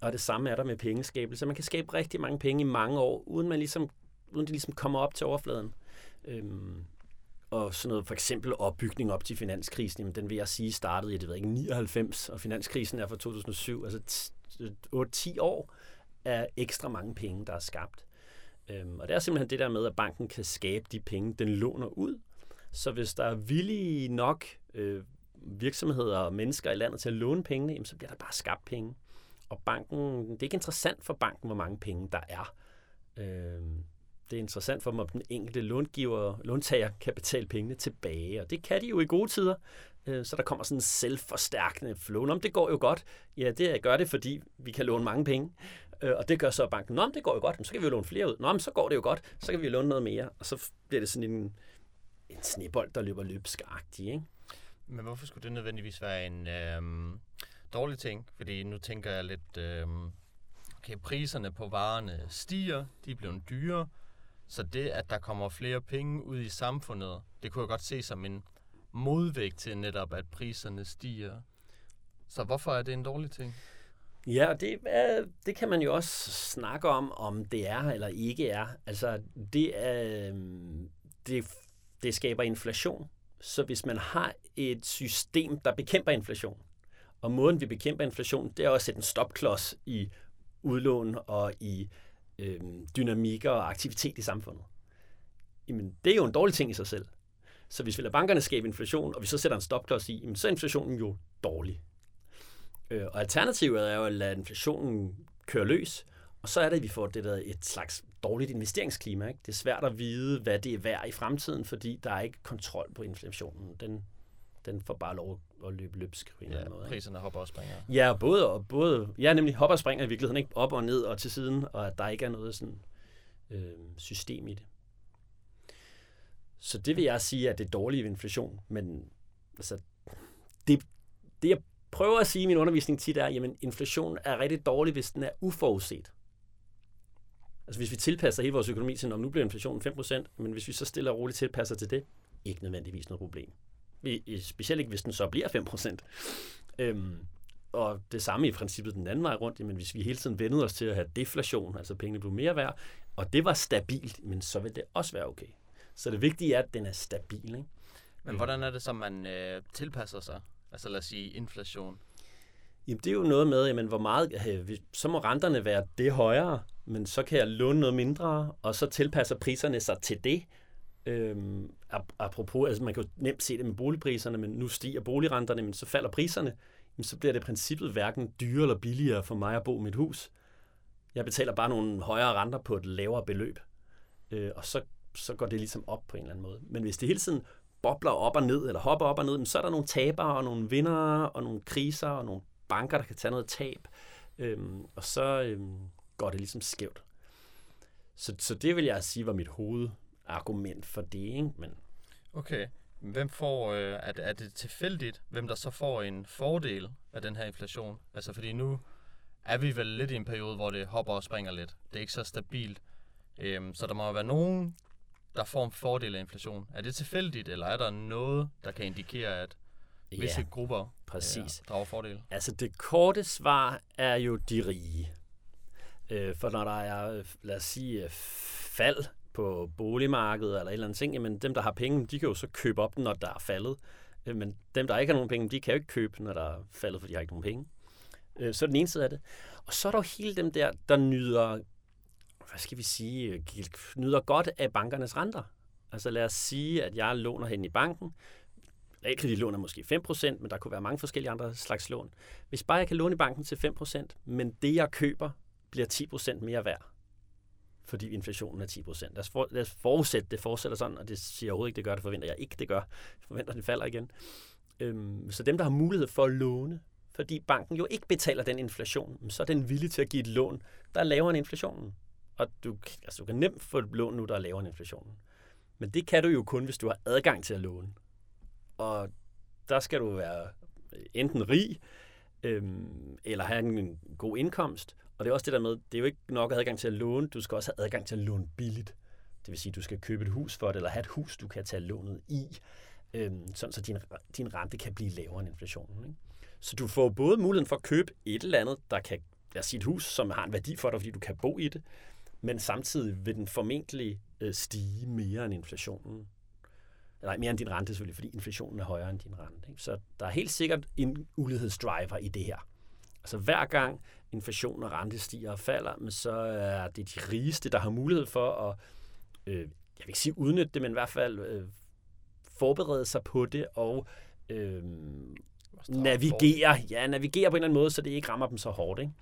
Og det samme er der med pengeskabelse. Man kan skabe rigtig mange penge i mange år, uden man ligesom, uden de ligesom kommer op til overfladen. Øhm, og sådan noget, for eksempel opbygning op til finanskrisen, jamen, den vil jeg sige startede i, det ved ikke, 99, og finanskrisen er fra 2007, altså 8-10 år er ekstra mange penge, der er skabt. Øhm, og det er simpelthen det der med, at banken kan skabe de penge, den låner ud. Så hvis der er villige nok øh, virksomheder og mennesker i landet til at låne pengene, jamen, så bliver der bare skabt penge. Og banken, det er ikke interessant for banken, hvor mange penge der er. Øh, det er interessant for dem, om den enkelte långiver, låntager kan betale pengene tilbage. Og det kan de jo i gode tider. Øh, så der kommer sådan en selvforstærkende flow. Nå, det går jo godt. Ja, det gør det, fordi vi kan låne mange penge. Øh, og det gør så banken. Nå, det går jo godt. Så kan vi jo låne flere ud. Nå, men så går det jo godt. Så kan vi låne noget mere. Og så bliver det sådan en, en snebold, der løber løbskagtig, ikke? Men hvorfor skulle det nødvendigvis være en... Øh dårlig ting, fordi nu tænker jeg lidt, øh, okay, priserne på varerne stiger, de er blevet dyre, så det, at der kommer flere penge ud i samfundet, det kunne jeg godt se som en modvægt til netop, at priserne stiger. Så hvorfor er det en dårlig ting? Ja, det, er, det kan man jo også snakke om, om det er eller ikke er. Altså, det, er, øhm, det, det skaber inflation. Så hvis man har et system, der bekæmper inflation, og måden, vi bekæmper inflation, det er også at sætte en stopklods i udlån og i øh, dynamikker og aktivitet i samfundet. Jamen, det er jo en dårlig ting i sig selv. Så hvis vi lader bankerne skabe inflation, og vi så sætter en stopklods i, jamen, så er inflationen jo dårlig. Øh, og alternativet er jo at lade inflationen køre løs, og så er det, at vi får det der et slags dårligt investeringsklima. Ikke? Det er svært at vide, hvad det er værd i fremtiden, fordi der er ikke kontrol på inflationen. Den, den får bare lov at løbe løbsk på en ja, eller anden måde. Ikke? priserne hopper og springer. Ja, både og både. Ja, nemlig hopper og springer i virkeligheden ikke op og ned og til siden, og at der ikke er noget sådan øh, system i det. Så det vil jeg sige, at det er dårlig inflation, men altså, det, det jeg prøver at sige i min undervisning tit er, jamen inflation er rigtig dårlig, hvis den er uforudset. Altså hvis vi tilpasser hele vores økonomi til, om nu bliver inflationen 5%, men hvis vi så stille og roligt tilpasser til det, ikke nødvendigvis noget problem. Vi, specielt ikke, hvis den så bliver 5%. Øhm, og det samme i princippet den anden vej rundt, men hvis vi hele tiden vendede os til at have deflation, altså pengene blev mere værd, og det var stabilt, men så vil det også være okay. Så det vigtige er, at den er stabil. Ikke? Men hvordan er det så, man øh, tilpasser sig? Altså lad os sige inflation. Jamen det er jo noget med, jamen, hvor meget, øh, så må renterne være det højere, men så kan jeg låne noget mindre, og så tilpasser priserne sig til det. Øhm, apropos, altså man kan jo nemt se det med boligpriserne, men nu stiger boligrenterne, men så falder priserne, jamen, så bliver det i princippet hverken dyrere eller billigere for mig at bo i mit hus. Jeg betaler bare nogle højere renter på et lavere beløb, øh, og så, så går det ligesom op på en eller anden måde. Men hvis det hele tiden bobler op og ned, eller hopper op og ned, så er der nogle tabere og nogle vindere og nogle kriser og nogle banker, der kan tage noget tab. Øhm, og så øhm, går det ligesom skævt. Så, så det vil jeg sige var mit hoved hovedargument for det. Ikke? Men, okay. Hvem får, øh, er, det, er det tilfældigt, hvem der så får en fordel af den her inflation? Altså fordi nu er vi vel lidt i en periode, hvor det hopper og springer lidt. Det er ikke så stabilt. Øhm, så der må være nogen, der får en fordel af inflation. Er det tilfældigt, eller er der noget, der kan indikere, at visse ja, grupper præcis. Ja, drager fordel? Altså det korte svar er jo de rige. Øh, for når der er, lad os sige, fald på boligmarkedet eller et eller andet ting, jamen dem, der har penge, de kan jo så købe op, når der er faldet. Øh, men dem, der ikke har nogen penge, de kan jo ikke købe, når der er faldet, for de har ikke nogen penge. Øh, så er den ene side af det. Og så er der jo hele dem der, der nyder hvad skal vi sige, nyder godt af bankernes renter. Altså lad os sige, at jeg låner hen i banken. Realkreditlån er måske 5%, men der kunne være mange forskellige andre slags lån. Hvis bare jeg kan låne i banken til 5%, men det jeg køber bliver 10% mere værd, fordi inflationen er 10%. Lad for, lad os forudsætte, det fortsætter sådan, og det siger jeg overhovedet ikke, det gør, det forventer jeg ikke, det gør. Jeg forventer, det falder igen. Øhm, så dem, der har mulighed for at låne, fordi banken jo ikke betaler den inflation, så er den villig til at give et lån, der er lavere end inflationen. Og du, altså, du kan nemt få et lån nu, der er lavere end inflationen. Men det kan du jo kun, hvis du har adgang til at låne. Og der skal du være enten rig, øhm, eller have en god indkomst. Og det er også det der med, det er jo ikke nok adgang til at låne, du skal også have adgang til at låne billigt. Det vil sige, at du skal købe et hus for det, eller have et hus, du kan tage lånet i, øhm, sådan så din, din rente kan blive lavere end inflationen. Ikke? Så du får både muligheden for at købe et eller andet, der kan, lad os sige et hus, som har en værdi for dig, fordi du kan bo i det, men samtidig vil den formentlig øh, stige mere end inflationen. Nej, mere end din rente selvfølgelig, fordi inflationen er højere end din rente. Ikke? Så der er helt sikkert en ulighedsdriver i det her. Altså hver gang inflation og rente stiger og falder, men så er det de rigeste, der har mulighed for at, øh, jeg vil ikke sige udnytte det, men i hvert fald øh, forberede sig på det og øh, navigere, ja, navigere på en eller anden måde, så det ikke rammer dem så hårdt. Ikke?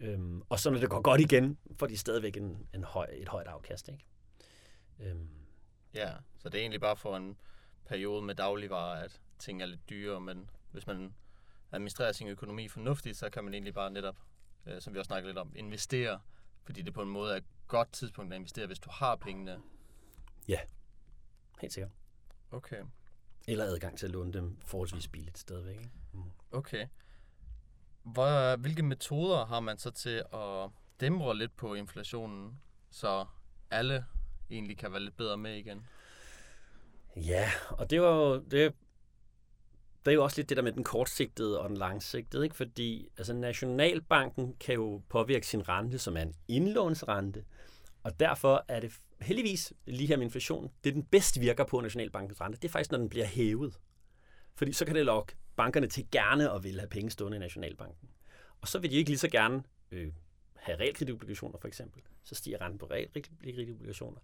Øhm, og så når det går godt igen, får de stadigvæk en, en høj, et højt afkast. Ikke? Øhm. Ja, så det er egentlig bare for en periode med dagligvarer, at ting er lidt dyre, men hvis man administrerer sin økonomi fornuftigt, så kan man egentlig bare netop, øh, som vi også snakkede lidt om, investere, fordi det på en måde er et godt tidspunkt at investere, hvis du har pengene. Ja, helt sikkert. Okay. Eller adgang til at låne dem forholdsvis billigt stadigvæk. Ikke? Mm. Okay. Hvor, hvilke metoder har man så til at dæmre lidt på inflationen, så alle egentlig kan være lidt bedre med igen? Ja, og det var jo, det, det er jo også lidt det der med den kortsigtede og den langsigtede, ikke? fordi altså, Nationalbanken kan jo påvirke sin rente, som er en indlånsrente, og derfor er det heldigvis lige her med inflation, det den bedst virker på Nationalbankens rente, det er faktisk, når den bliver hævet. Fordi så kan det lokke bankerne til gerne at vil have penge stående i Nationalbanken. Og så vil de ikke lige så gerne øh, have realkreditobligationer for eksempel, så stiger renten på realkreditobligationer,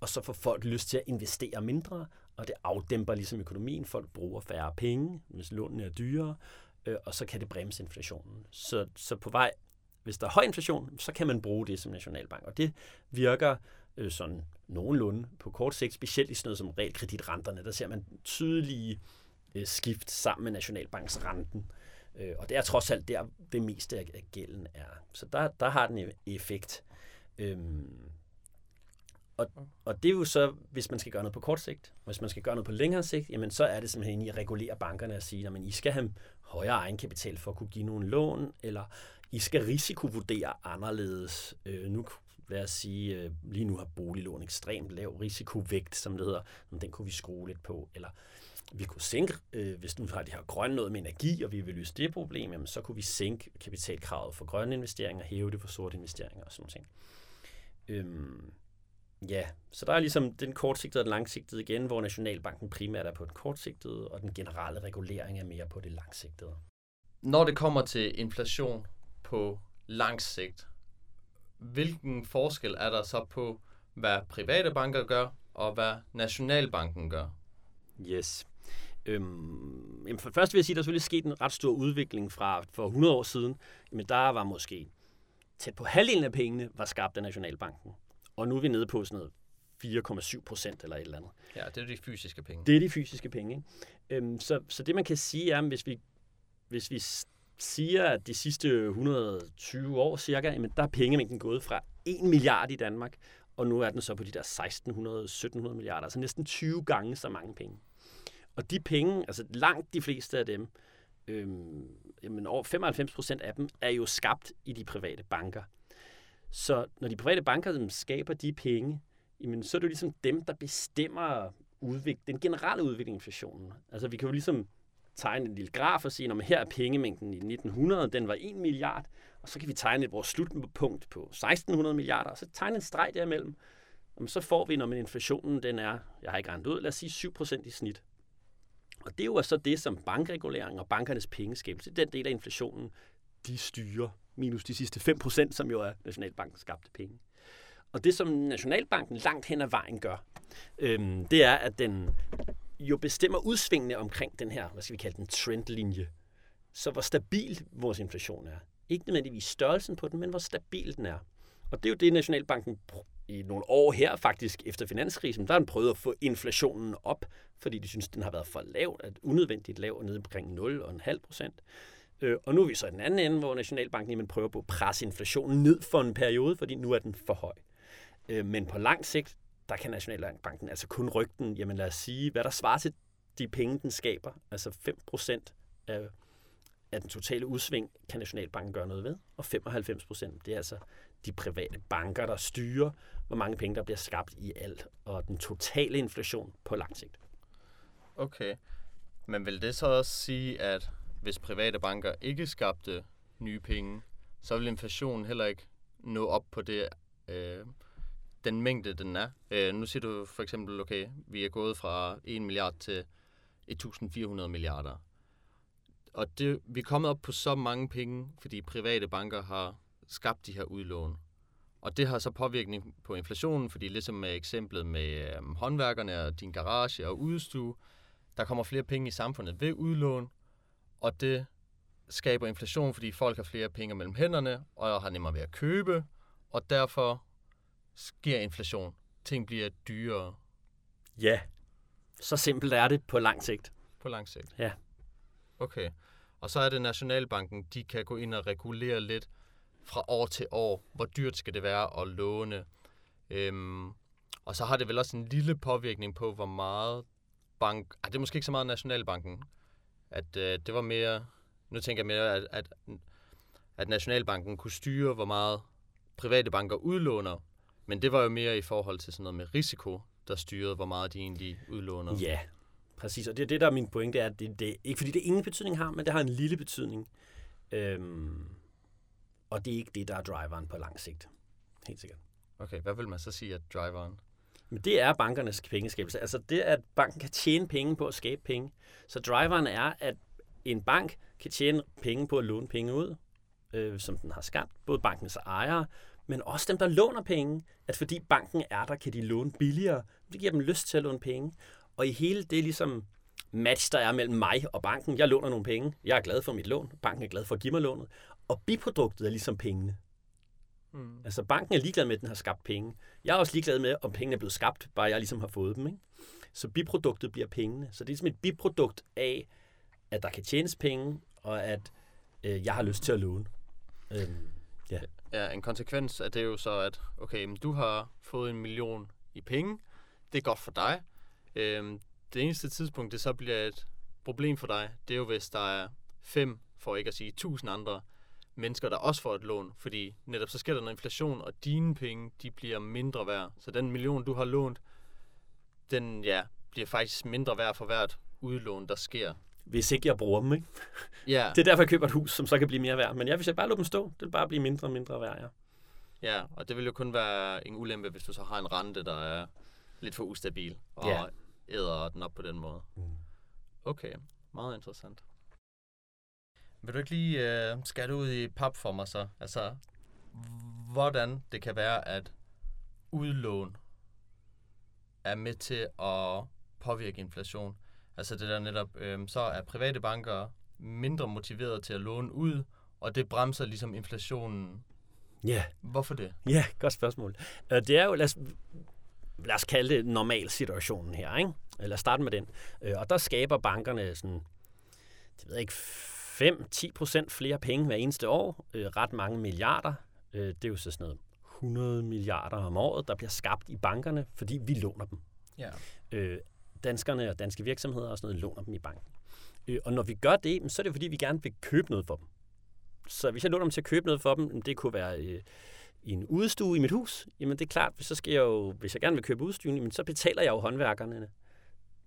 og så får folk lyst til at investere mindre, og det afdæmper ligesom økonomien. Folk bruger færre penge, hvis lånene er dyrere, øh, og så kan det bremse inflationen. Så, så på vej, hvis der er høj inflation, så kan man bruge det som nationalbank, og det virker øh, sådan nogenlunde på kort sigt, specielt i sådan noget som realkreditrenterne. Der ser man tydelige øh, skift sammen med nationalbanksrenten. Øh, og det er trods alt der, det meste af gælden er. Så der, der har den e- effekt. Øhm, og, og det er jo så, hvis man skal gøre noget på kort sigt. Hvis man skal gøre noget på længere sigt, jamen så er det simpelthen i at regulere bankerne og sige, at I skal have højere egenkapital for at kunne give nogle lån, eller I skal risikovurdere anderledes. Øh, nu lad os sige, øh, lige nu har boliglån ekstremt lav risikovægt, som det hedder. Men den kunne vi skrue lidt på. Eller vi kunne sænke, øh, hvis nu har de her grønne noget med energi, og vi vil løse det problem, jamen, så kunne vi sænke kapitalkravet for grønne investeringer, hæve det for sorte investeringer og sådan noget. Øhm, ja, så der er ligesom den kortsigtede og den langsigtede igen, hvor Nationalbanken primært er på den kortsigtede, og den generelle regulering er mere på det langsigtede. Når det kommer til inflation på lang sigt, hvilken forskel er der så på, hvad private banker gør, og hvad Nationalbanken gør? Yes. Øhm, jamen for først vil jeg sige, at der er selvfølgelig sket en ret stor udvikling fra for 100 år siden. Men der var måske tæt på halvdelen af pengene var skabt af Nationalbanken. Og nu er vi nede på sådan noget 4,7 procent eller et eller andet. Ja, det er de fysiske penge. Det er de fysiske penge. Ikke? Øhm, så, så det man kan sige er, at hvis vi, hvis vi siger, at de sidste 120 år cirka, jamen der er pengemængden gået fra 1 milliard i Danmark, og nu er den så på de der 1600-1700 milliarder, altså næsten 20 gange så mange penge. Og de penge, altså langt de fleste af dem, øhm, jamen over 95 procent af dem, er jo skabt i de private banker. Så når de private banker skaber de penge, jamen, så er det jo ligesom dem, der bestemmer udvik- den generelle udvikling af inflationen. Altså vi kan jo ligesom tegne en lille graf og sige, at her er pengemængden i 1900, den var 1 milliard, og så kan vi tegne vores slutpunkt på 1600 milliarder, og så tegne en streg derimellem. Jamen, så får vi, når inflationen den er, jeg har ikke regnet ud, lad os sige 7% i snit. Og det er jo så det, som bankregulering og bankernes pengeskabelse, den del af inflationen, de styrer, minus de sidste 5%, som jo er Nationalbankens skabte penge. Og det, som Nationalbanken langt hen ad vejen gør, øhm, det er, at den jo bestemmer udsvingene omkring den her, hvad skal vi kalde den, trendlinje. Så hvor stabil vores inflation er. Ikke nødvendigvis størrelsen på den, men hvor stabil den er. Og det er jo det, Nationalbanken i nogle år her faktisk efter finanskrisen, der har den prøvet at få inflationen op, fordi de synes, den har været for lav, at unødvendigt lav, nede omkring 0,5 procent. Øh, og nu er vi så i den anden ende, hvor Nationalbanken jamen, prøver på at presse inflationen ned for en periode, fordi nu er den for høj. Øh, men på lang sigt, der kan Nationalbanken altså kun rykke den, jamen lad os sige, hvad der svarer til de penge, den skaber, altså 5% af, af den totale udsving, kan Nationalbanken gøre noget ved, og 95% det er altså de private banker, der styrer, hvor mange penge, der bliver skabt i alt, og den totale inflation på lang sigt. Okay. Men vil det så også sige, at hvis private banker ikke skabte nye penge, så ville inflationen heller ikke nå op på det, øh, den mængde, den er. Øh, nu siger du for eksempel, okay, vi er gået fra 1 milliard til 1.400 milliarder. Og det, vi er kommet op på så mange penge, fordi private banker har skabt de her udlån. Og det har så påvirkning på inflationen, fordi ligesom med eksemplet med øh, håndværkerne og din garage og udstue, der kommer flere penge i samfundet ved udlån, og det skaber inflation, fordi folk har flere penge mellem hænderne, og har nemmere ved at købe, og derfor sker inflation. Ting bliver dyrere. Ja, så simpelt er det på lang sigt. På lang sigt? Ja. Okay. Og så er det Nationalbanken, de kan gå ind og regulere lidt fra år til år. Hvor dyrt skal det være at låne? Øhm, og så har det vel også en lille påvirkning på, hvor meget bank... Ah, det er måske ikke så meget Nationalbanken. At øh, det var mere... Nu tænker jeg mere, at, at, at Nationalbanken kunne styre, hvor meget private banker udlåner. Men det var jo mere i forhold til sådan noget med risiko, der styrede, hvor meget de egentlig udlåner. Ja, præcis. Og det er det, der er min pointe, er, at det, det, ikke fordi det ingen betydning har, men det har en lille betydning. Øhm, og det er ikke det, der er driveren på lang sigt. Helt sikkert. Okay, hvad vil man så sige, at driveren? Men det er bankernes pengeskabelse. Altså det, at banken kan tjene penge på at skabe penge. Så driveren er, at en bank kan tjene penge på at låne penge ud, øh, som den har skabt, både bankens ejere, men også dem, der låner penge, at fordi banken er der, kan de låne billigere. Det giver dem lyst til at låne penge. Og i hele det ligesom match, der er mellem mig og banken, jeg låner nogle penge, jeg er glad for mit lån, banken er glad for at give mig lånet, og biproduktet er ligesom pengene. Mm. Altså banken er ligeglad med, at den har skabt penge. Jeg er også ligeglad med, om pengene er blevet skabt, bare jeg ligesom har fået dem. Ikke? Så biproduktet bliver pengene. Så det er ligesom et biprodukt af, at der kan tjenes penge, og at øh, jeg har lyst til at låne. Øhm, ja. ja, en konsekvens af det er jo så, at okay, men du har fået en million i penge. Det er godt for dig. Øhm, det eneste tidspunkt, det så bliver et problem for dig, det er jo, hvis der er fem, for ikke at sige tusind andre mennesker, der også får et lån, fordi netop så sker der noget inflation, og dine penge, de bliver mindre værd. Så den million, du har lånt, den ja, bliver faktisk mindre værd for hvert udlån, der sker. Hvis ikke jeg bruger dem, ikke? Ja. Det er derfor, jeg køber et hus, som så kan blive mere værd. Men ja, hvis jeg bare lå dem stå, det vil bare blive mindre og mindre værd, ja. Ja, og det vil jo kun være en ulempe, hvis du så har en rente, der er lidt for ustabil, og ja. æder den op på den måde. Mm. Okay, meget interessant. Vil du ikke lige uh, skære ud i pap for mig så? Altså, hvordan det kan være, at udlån er med til at påvirke inflation. Altså det der netop, øh, så er private banker mindre motiveret til at låne ud, og det bremser ligesom inflationen. Ja. Yeah. Hvorfor det? Ja, yeah, godt spørgsmål. Uh, det er jo, lad os, lad os kalde det normal situationen her, ikke? Lad os starte med den. Uh, og der skaber bankerne sådan, det ved jeg ikke, 5-10 procent flere penge hver eneste år. Uh, ret mange milliarder. Uh, det er jo så sådan noget 100 milliarder om året, der bliver skabt i bankerne, fordi vi låner dem. Ja. Øh, danskerne og danske virksomheder og sådan noget låner dem i banken. Øh, og når vi gør det, så er det fordi, vi gerne vil købe noget for dem. Så hvis jeg låner dem til at købe noget for dem, det kunne være øh, en udstue i mit hus, jamen det er klart, så skal jeg jo, hvis jeg gerne vil købe udstuen, jamen så betaler jeg jo håndværkerne.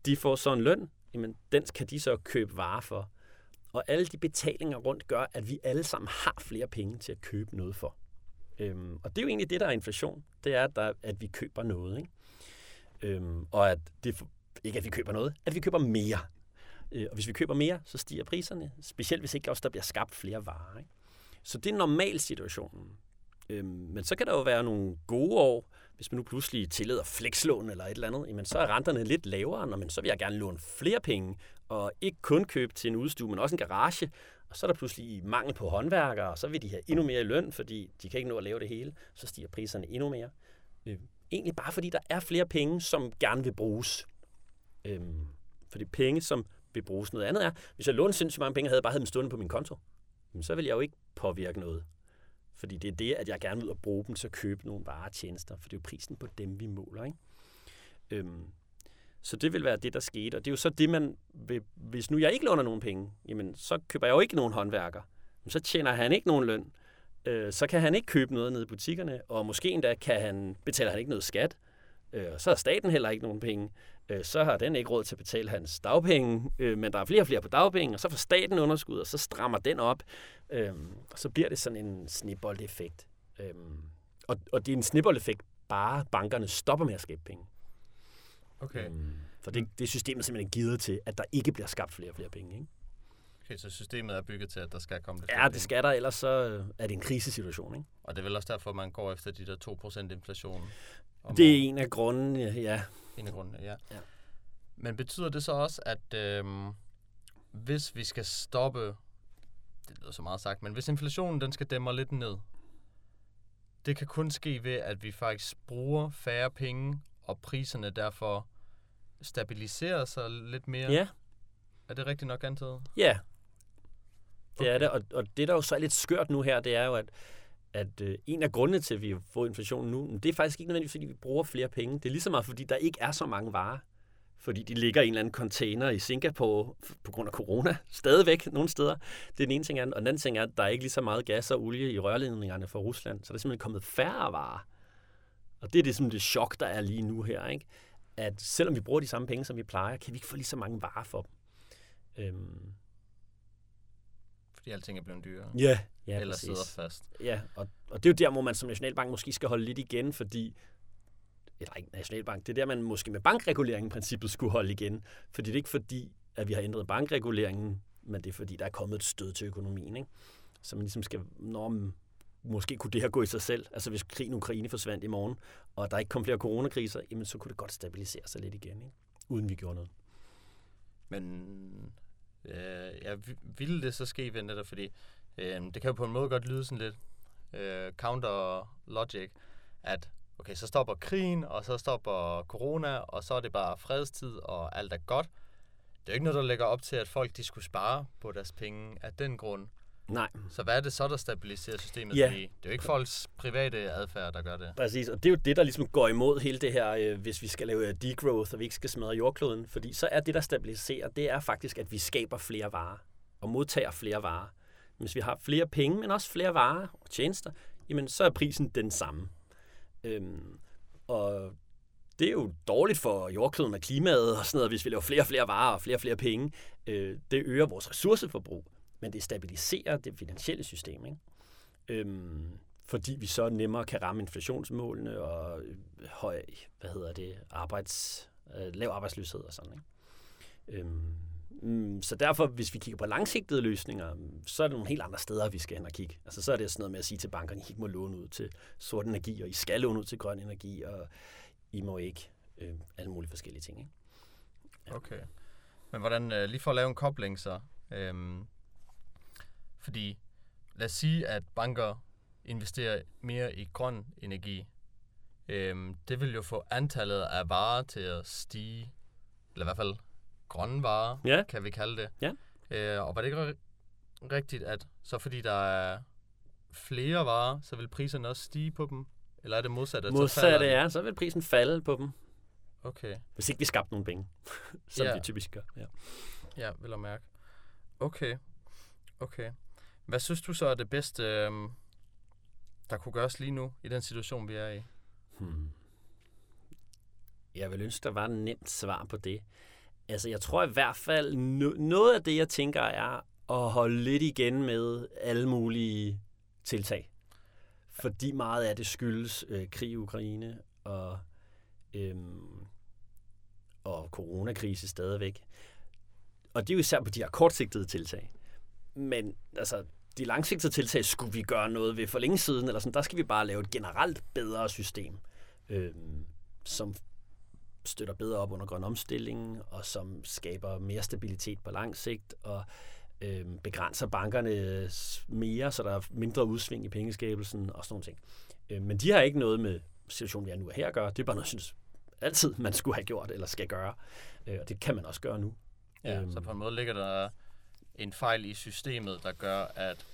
De får så en løn, jamen den kan de så købe varer for. Og alle de betalinger rundt gør, at vi alle sammen har flere penge til at købe noget for. Øhm, og det er jo egentlig det, der er inflation. Det er, at, der, at vi køber noget. Ikke? Øhm, og at det, ikke at vi køber noget, at vi køber mere. Øh, og hvis vi køber mere, så stiger priserne. Specielt hvis ikke også der bliver skabt flere varer. Ikke? Så det er normal situationen. Øhm, men så kan der jo være nogle gode år, hvis man nu pludselig tillader flekslån eller et eller andet, jamen så er renterne lidt lavere, når man så vil jeg gerne låne flere penge, og ikke kun købe til en udstue, men også en garage, og så er der pludselig mangel på håndværkere, og så vil de have endnu mere i løn, fordi de kan ikke nå at lave det hele. Så stiger priserne endnu mere. Øh, egentlig bare fordi der er flere penge, som gerne vil bruges. Øhm, fordi penge, som vil bruges noget andet er, hvis jeg lånte sindssygt mange penge, og havde bare havde dem stående på min konto, så vil jeg jo ikke påvirke noget. Fordi det er det, at jeg gerne vil ud og bruge dem til at købe nogle varer og tjenester, for det er jo prisen på dem, vi måler. Ikke? Øhm, så det vil være det, der skete. Og det er jo så det, man vil, hvis nu jeg ikke låner nogen penge, jamen så køber jeg jo ikke nogen håndværker. Men så tjener han ikke nogen løn. Øh, så kan han ikke købe noget nede i butikkerne, og måske endda kan han, betaler han ikke noget skat. Øh, så har staten heller ikke nogen penge. Øh, så har den ikke råd til at betale hans dagpenge, øh, men der er flere og flere på dagpenge, og så får staten underskud, og så strammer den op. Øh, og så bliver det sådan en snibboldeffekt. Øh, og, og det er en snibboldeffekt, bare bankerne stopper med at skabe penge. Okay. Øhm, for det, det er systemet simpelthen givet til, at der ikke bliver skabt flere og flere penge. Ikke? Okay, så systemet er bygget til, at der skal komme lidt Ja, det skal der, ellers så er det en krisesituation. Ikke? Og det er vel også derfor, man går efter de der 2% inflation? Det er en af grundene, ja. En af grundene, ja. ja. Men betyder det så også, at øh, hvis vi skal stoppe, det lyder så meget sagt, men hvis inflationen den skal dæmme lidt ned, det kan kun ske ved, at vi faktisk bruger færre penge, og priserne derfor stabiliserer sig lidt mere. Ja. Er det rigtigt nok antaget? Ja, det okay. er det. Og, og det, der jo så er lidt skørt nu her, det er jo, at, at øh, en af grundene til, at vi fået inflation nu, det er faktisk ikke nødvendigvis, fordi vi bruger flere penge. Det er lige så meget, fordi der ikke er så mange varer. Fordi de ligger i en eller anden container i Singapore på grund af corona. Stadigvæk nogle steder. Det er den ene ting. Og den anden ting er, at der er ikke lige så meget gas og olie i rørledningerne fra Rusland. Så der er simpelthen kommet færre varer. Og det er det, som det chok, der er lige nu her. Ikke? At selvom vi bruger de samme penge, som vi plejer, kan vi ikke få lige så mange varer for dem. Øhm. Fordi alting er blevet dyrere. Ja, ja Eller præcis. sidder fast. Ja, og, og det er jo der, hvor man som Nationalbank måske skal holde lidt igen, fordi eller ikke Nationalbank, det er der, man måske med bankreguleringen princippet skulle holde igen. Fordi det er ikke fordi, at vi har ændret bankreguleringen, men det er fordi, der er kommet et stød til økonomien. Ikke? Så man ligesom skal, når måske kunne det her gå i sig selv. Altså hvis krigen i Ukraine forsvandt i morgen, og der ikke kom flere coronakriser, jamen så kunne det godt stabilisere sig lidt igen, ikke? uden vi gjorde noget. Men øh, ja, ville det så ske ved netop, fordi øh, det kan jo på en måde godt lyde sådan lidt øh, counter logic, at okay, så stopper krigen, og så stopper corona, og så er det bare fredstid, og alt er godt. Det er jo ikke noget, der lægger op til, at folk de skulle spare på deres penge af den grund. Nej. Så hvad er det så, der stabiliserer systemet? Ja. Fordi det er jo ikke folks private adfærd, der gør det. Præcis, og det er jo det, der ligesom går imod hele det her, øh, hvis vi skal lave øh, degrowth, og vi ikke skal smadre jordkloden. Fordi så er det, der stabiliserer, det er faktisk, at vi skaber flere varer og modtager flere varer. Hvis vi har flere penge, men også flere varer og tjenester, jamen så er prisen den samme. Øhm, og det er jo dårligt for jordkloden og klimaet og sådan noget, hvis vi laver flere og flere varer og flere og flere penge. Øh, det øger vores ressourceforbrug, men det stabiliserer det finansielle system. Ikke? Øhm, fordi vi så nemmere kan ramme inflationsmålene og øh, høj, hvad hedder det, arbejds, øh, lav arbejdsløshed og sådan. Ikke? Øhm, mm, så derfor, hvis vi kigger på langsigtede løsninger, så er det nogle helt andre steder, vi skal hen og kigge. Altså, så er det sådan noget med at sige til bankerne, I ikke må låne ud til sort energi, og I skal låne ud til grøn energi, og I må ikke øh, alle mulige forskellige ting. Ikke? Ja. Okay. Men hvordan, øh, lige for at lave en kobling så, øhm, fordi lad os sige, at banker investerer mere i grøn energi. Øhm, det vil jo få antallet af varer til at stige, eller i hvert fald grønne varer, ja. kan vi kalde det. Ja. Øh, og var det ikke rigtigt, at så fordi der er flere varer, så vil priserne også stige på dem? Eller er det modsat? At modsat det er, så vil prisen falde på dem. Okay. Hvis ikke vi skabte nogen penge, som ja. vi typisk gør. Ja, ja vil jeg mærke. Okay. Okay. Hvad synes du så er det bedste, øh, der kunne gøres lige nu, i den situation, vi er i? Hmm. Jeg vil ønske, der var et nemt svar på det. Altså, jeg tror i hvert fald, no- noget af det, jeg tænker, er at holde lidt igen med alle mulige tiltag. Fordi meget af det skyldes øh, krig i Ukraine og, øhm, og coronakrise stadigvæk. Og det er jo især på de her kortsigtede tiltag. Men altså, de langsigtede tiltag skulle vi gøre noget ved for længe siden, eller sådan, der skal vi bare lave et generelt bedre system, øhm, som støtter bedre op under grøn omstilling, og som skaber mere stabilitet på lang sigt, og øhm, begrænser bankerne mere, så der er mindre udsving i pengeskabelsen og sådan nogle ting. Øhm, men de har ikke noget med situationen, vi er nu og her at gøre. Det er bare noget, jeg synes altid, man skulle have gjort eller skal gøre. Øh, og det kan man også gøre nu. Ja, øhm, så på en måde ligger der en fejl i systemet, der gør, at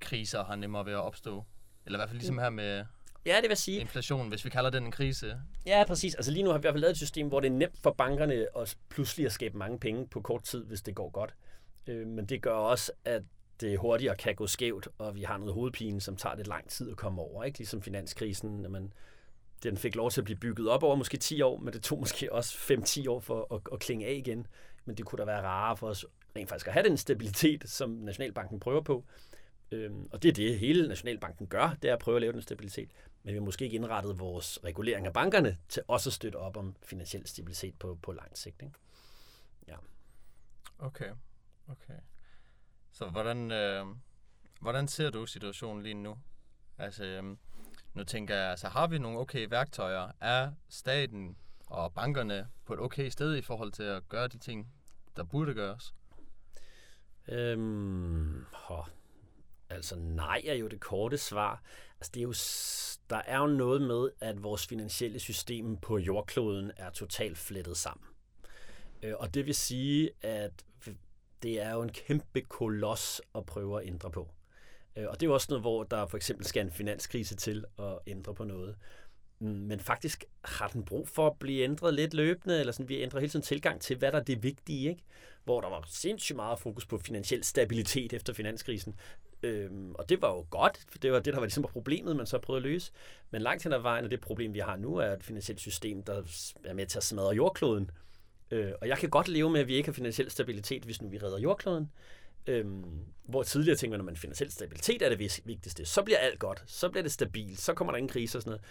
kriser har nemmere ved at opstå. Eller i hvert fald ligesom her med Ja, det vil sige. Inflation, hvis vi kalder den en krise. Ja, præcis. Altså lige nu har vi i hvert fald lavet et system, hvor det er nemt for bankerne at pludselig at skabe mange penge på kort tid, hvis det går godt. Øh, men det gør også, at det hurtigere kan gå skævt, og vi har noget hovedpine, som tager lidt lang tid at komme over. Ikke? Ligesom finanskrisen, når man, den fik lov til at blive bygget op over måske 10 år, men det tog måske også 5-10 år for at, at klinge af igen. Men det kunne da være rarere for os rent faktisk at have den stabilitet, som Nationalbanken prøver på. Øhm, og det er det, hele Nationalbanken gør, det er at prøve at lave den stabilitet. Men vi har måske ikke indrettet vores regulering af bankerne til også at støtte op om finansiel stabilitet på, på lang sigt. Ikke? Ja. Okay, okay. Så hvordan, øh, hvordan ser du situationen lige nu? Altså, øh, nu tænker jeg, altså har vi nogle okay værktøjer? Er staten og bankerne på et okay sted i forhold til at gøre de ting, der burde gøres? Øhm, oh, altså nej er jo det korte svar. Altså, det er jo, der er jo noget med, at vores finansielle system på jordkloden er totalt flettet sammen. Øh, og det vil sige, at det er jo en kæmpe koloss at prøve at ændre på. Øh, og det er jo også noget, hvor der for eksempel skal en finanskrise til at ændre på noget. Men faktisk har den brug for at blive ændret lidt løbende, eller sådan, vi ændrer hele tiden tilgang til, hvad der er det vigtige, ikke? Hvor der var sindssygt meget fokus på finansiel stabilitet efter finanskrisen. Øhm, og det var jo godt, for det var det, der var ligesom problemet, man så prøvede at løse. Men langt hen ad vejen, og det problem, vi har nu, er et finansielt system, der er med til at smadre jordkloden. Øh, og jeg kan godt leve med, at vi ikke har finansiel stabilitet, hvis nu vi redder jordkloden. Øhm, hvor tidligere tænkte man, når man finansiel stabilitet er det vigtigste, så bliver alt godt, så bliver det stabilt, så kommer der ingen krise og sådan noget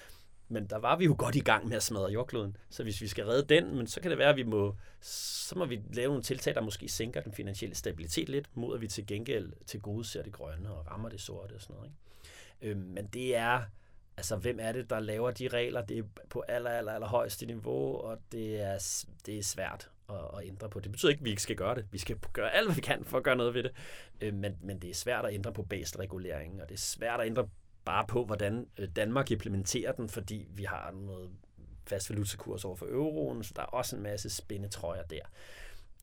men der var vi jo godt i gang med at smadre jordkloden. Så hvis vi skal redde den, men så kan det være, at vi må, så må vi lave nogle tiltag, der måske sænker den finansielle stabilitet lidt, mod at vi til gengæld til gode ser det grønne og rammer det sorte og sådan noget. Ikke? Øh, men det er, altså hvem er det, der laver de regler? Det er på aller, aller, aller højeste niveau, og det er, det er svært at, at ændre på. Det betyder ikke, at vi ikke skal gøre det. Vi skal gøre alt, hvad vi kan for at gøre noget ved det. Øh, men, men det er svært at ændre på baselreguleringen, og det er svært at ændre bare på, hvordan øh, Danmark implementerer den, fordi vi har noget fast valutakurs over for euroen, så der er også en masse spændetrøjer der.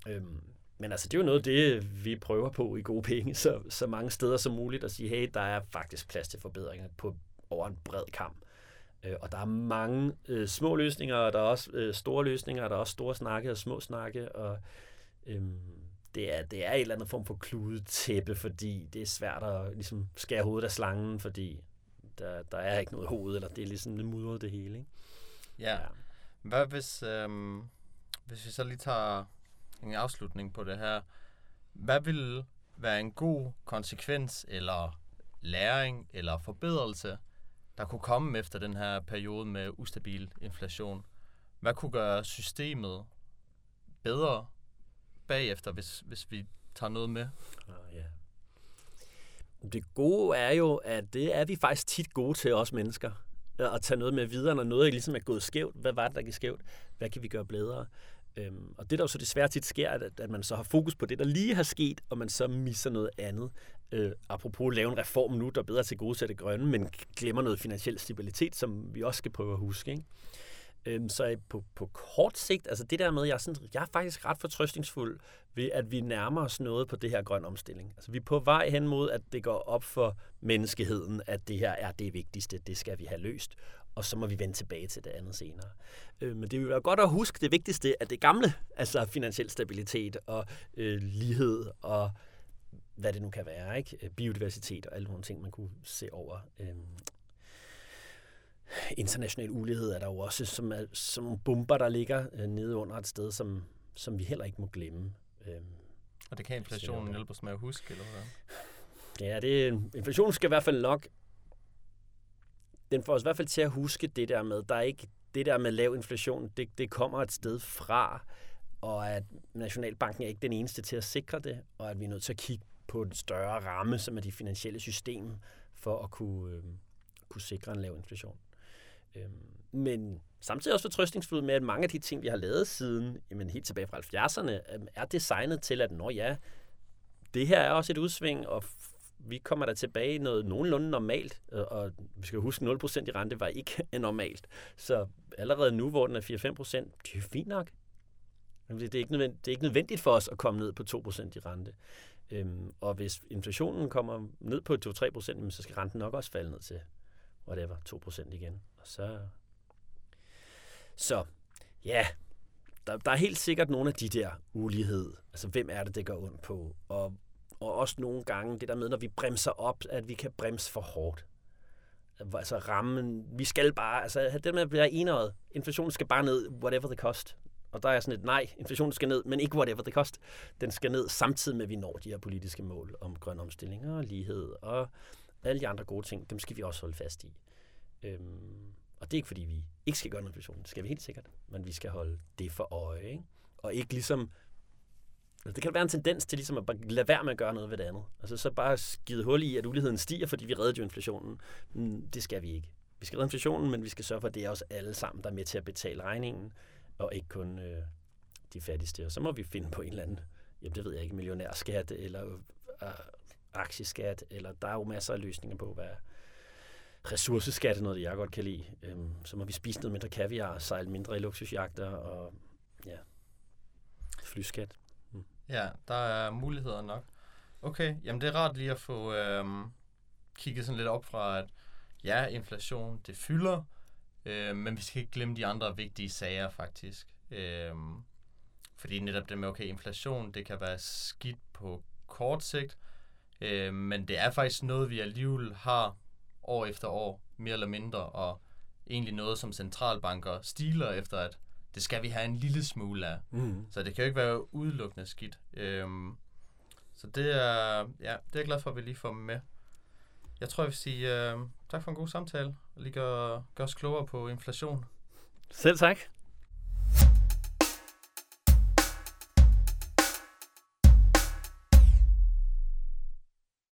Øhm, men altså, det er jo noget af det, vi prøver på i gode penge, så, så mange steder som muligt, at sige, hey, der er faktisk plads til forbedringer på, over en bred kamp. Øh, og der er mange øh, små løsninger, og der er også øh, store løsninger, og der er også store snakke og små snakke, og øhm, det, er, det er en eller andet form for kludetæppe, fordi det er svært at ligesom, skære hovedet af slangen, fordi der, der er ikke noget hoved, eller det er ligesom det mudret det hele. Ikke? Ja. ja. Hvad hvis, øhm, hvis vi så lige tager en afslutning på det her. Hvad vil være en god konsekvens, eller læring, eller forbedrelse, der kunne komme efter den her periode med ustabil inflation? Hvad kunne gøre systemet bedre bagefter, hvis, hvis vi tager noget med? Oh, yeah. Det gode er jo, at det er vi faktisk tit gode til, os mennesker. At tage noget med videre, når noget ligesom er gået skævt. Hvad var det, der gik skævt? Hvad kan vi gøre bedre? Øhm, og det, der jo så desværre tit sker, at, at man så har fokus på det, der lige har sket, og man så misser noget andet. Øh, apropos at lave en reform nu, der er bedre til gode til det grønne, men glemmer noget finansiel stabilitet, som vi også skal prøve at huske. Ikke? Øhm, så øh, på, på kort sigt, altså det der med, jeg er, sådan, jeg er faktisk ret fortrøstningsfuld ved, at vi nærmer os noget på det her grøn omstilling. Altså vi er på vej hen mod, at det går op for menneskeheden, at det her er det vigtigste, det skal vi have løst, og så må vi vende tilbage til det andet senere. Øh, men det vil være godt at huske det vigtigste, at det gamle, altså finansiel stabilitet og øh, lighed og hvad det nu kan være, ikke? Øh, biodiversitet og alle nogle ting, man kunne se over. Øh, international ulighed er der jo også som, er, som bomber, der ligger øh, nede under et sted, som, som vi heller ikke må glemme. Øh, og det kan inflationen hjælpe os med at huske, eller hvad? Ja, det, inflationen skal i hvert fald nok den får os i hvert fald til at huske det der med, der er ikke det der med lav inflation, det, det kommer et sted fra, og at Nationalbanken er ikke den eneste til at sikre det, og at vi er nødt til at kigge på en større ramme, som er de finansielle system, for at kunne, øh, kunne sikre en lav inflation. Øhm, men samtidig også fortrøstningsfuld med, at mange af de ting, vi har lavet siden, jamen helt tilbage fra 70'erne, øhm, er designet til, at når ja, det her er også et udsving, og vi kommer der tilbage i noget nogenlunde normalt, og vi skal huske, 0% i rente var ikke normalt. Så allerede nu, hvor den er 4-5%, det er fint nok. Det er, ikke nødvendigt, det er ikke nødvendigt for os at komme ned på 2% i rente. Øhm, og hvis inflationen kommer ned på 2-3%, så skal renten nok også falde ned til whatever, 2% igen. Og så, så ja, der, der er helt sikkert nogle af de der ulighed. Altså, hvem er det, det går ondt på? Og og også nogle gange det der med, når vi bremser op, at vi kan bremse for hårdt. Altså rammen, vi skal bare, altså det med at blive eneret, inflationen skal bare ned, whatever the cost. Og der er sådan et, nej, inflationen skal ned, men ikke whatever the cost. Den skal ned samtidig med, at vi når de her politiske mål om grøn omstilling og lighed og alle de andre gode ting, dem skal vi også holde fast i. Øhm, og det er ikke, fordi vi ikke skal gøre noget inflation, det skal vi helt sikkert, men vi skal holde det for øje. Ikke? Og ikke ligesom Altså, det kan være en tendens til ligesom at bare lade være med at gøre noget ved det andet. Altså så bare skide hul i, at uligheden stiger, fordi vi redder jo inflationen. Mm, det skal vi ikke. Vi skal redde inflationen, men vi skal sørge for, at det er os alle sammen, der er med til at betale regningen, og ikke kun øh, de fattigste. Og så må vi finde på en eller anden, jamen det ved jeg ikke, millionærskat, eller øh, aktieskat, eller der er jo masser af løsninger på, hvad ressourceskat er noget, jeg godt kan lide. Øhm, så må vi spise noget mindre kaviar, sejle mindre i luksusjagter, og ja, flyskat. Mm. Ja, der er muligheder nok. Okay, jamen det er rart lige at få øhm, kigget sådan lidt op fra, at ja, inflation, det fylder, øh, men vi skal ikke glemme de andre vigtige sager faktisk. Øh, fordi netop det med, okay, inflation, det kan være skidt på kort sigt, øh, men det er faktisk noget, vi alligevel har år efter år, mere eller mindre, og egentlig noget, som centralbanker stiler efter, at det skal vi have en lille smule af. Mm. Så det kan jo ikke være udelukkende skidt. Øhm, så det er, ja, det er jeg glad for, at vi lige får med. jeg tror, jeg vil sige øh, tak for en god samtale. Og lige gør, gør os klogere på inflation. Selv tak.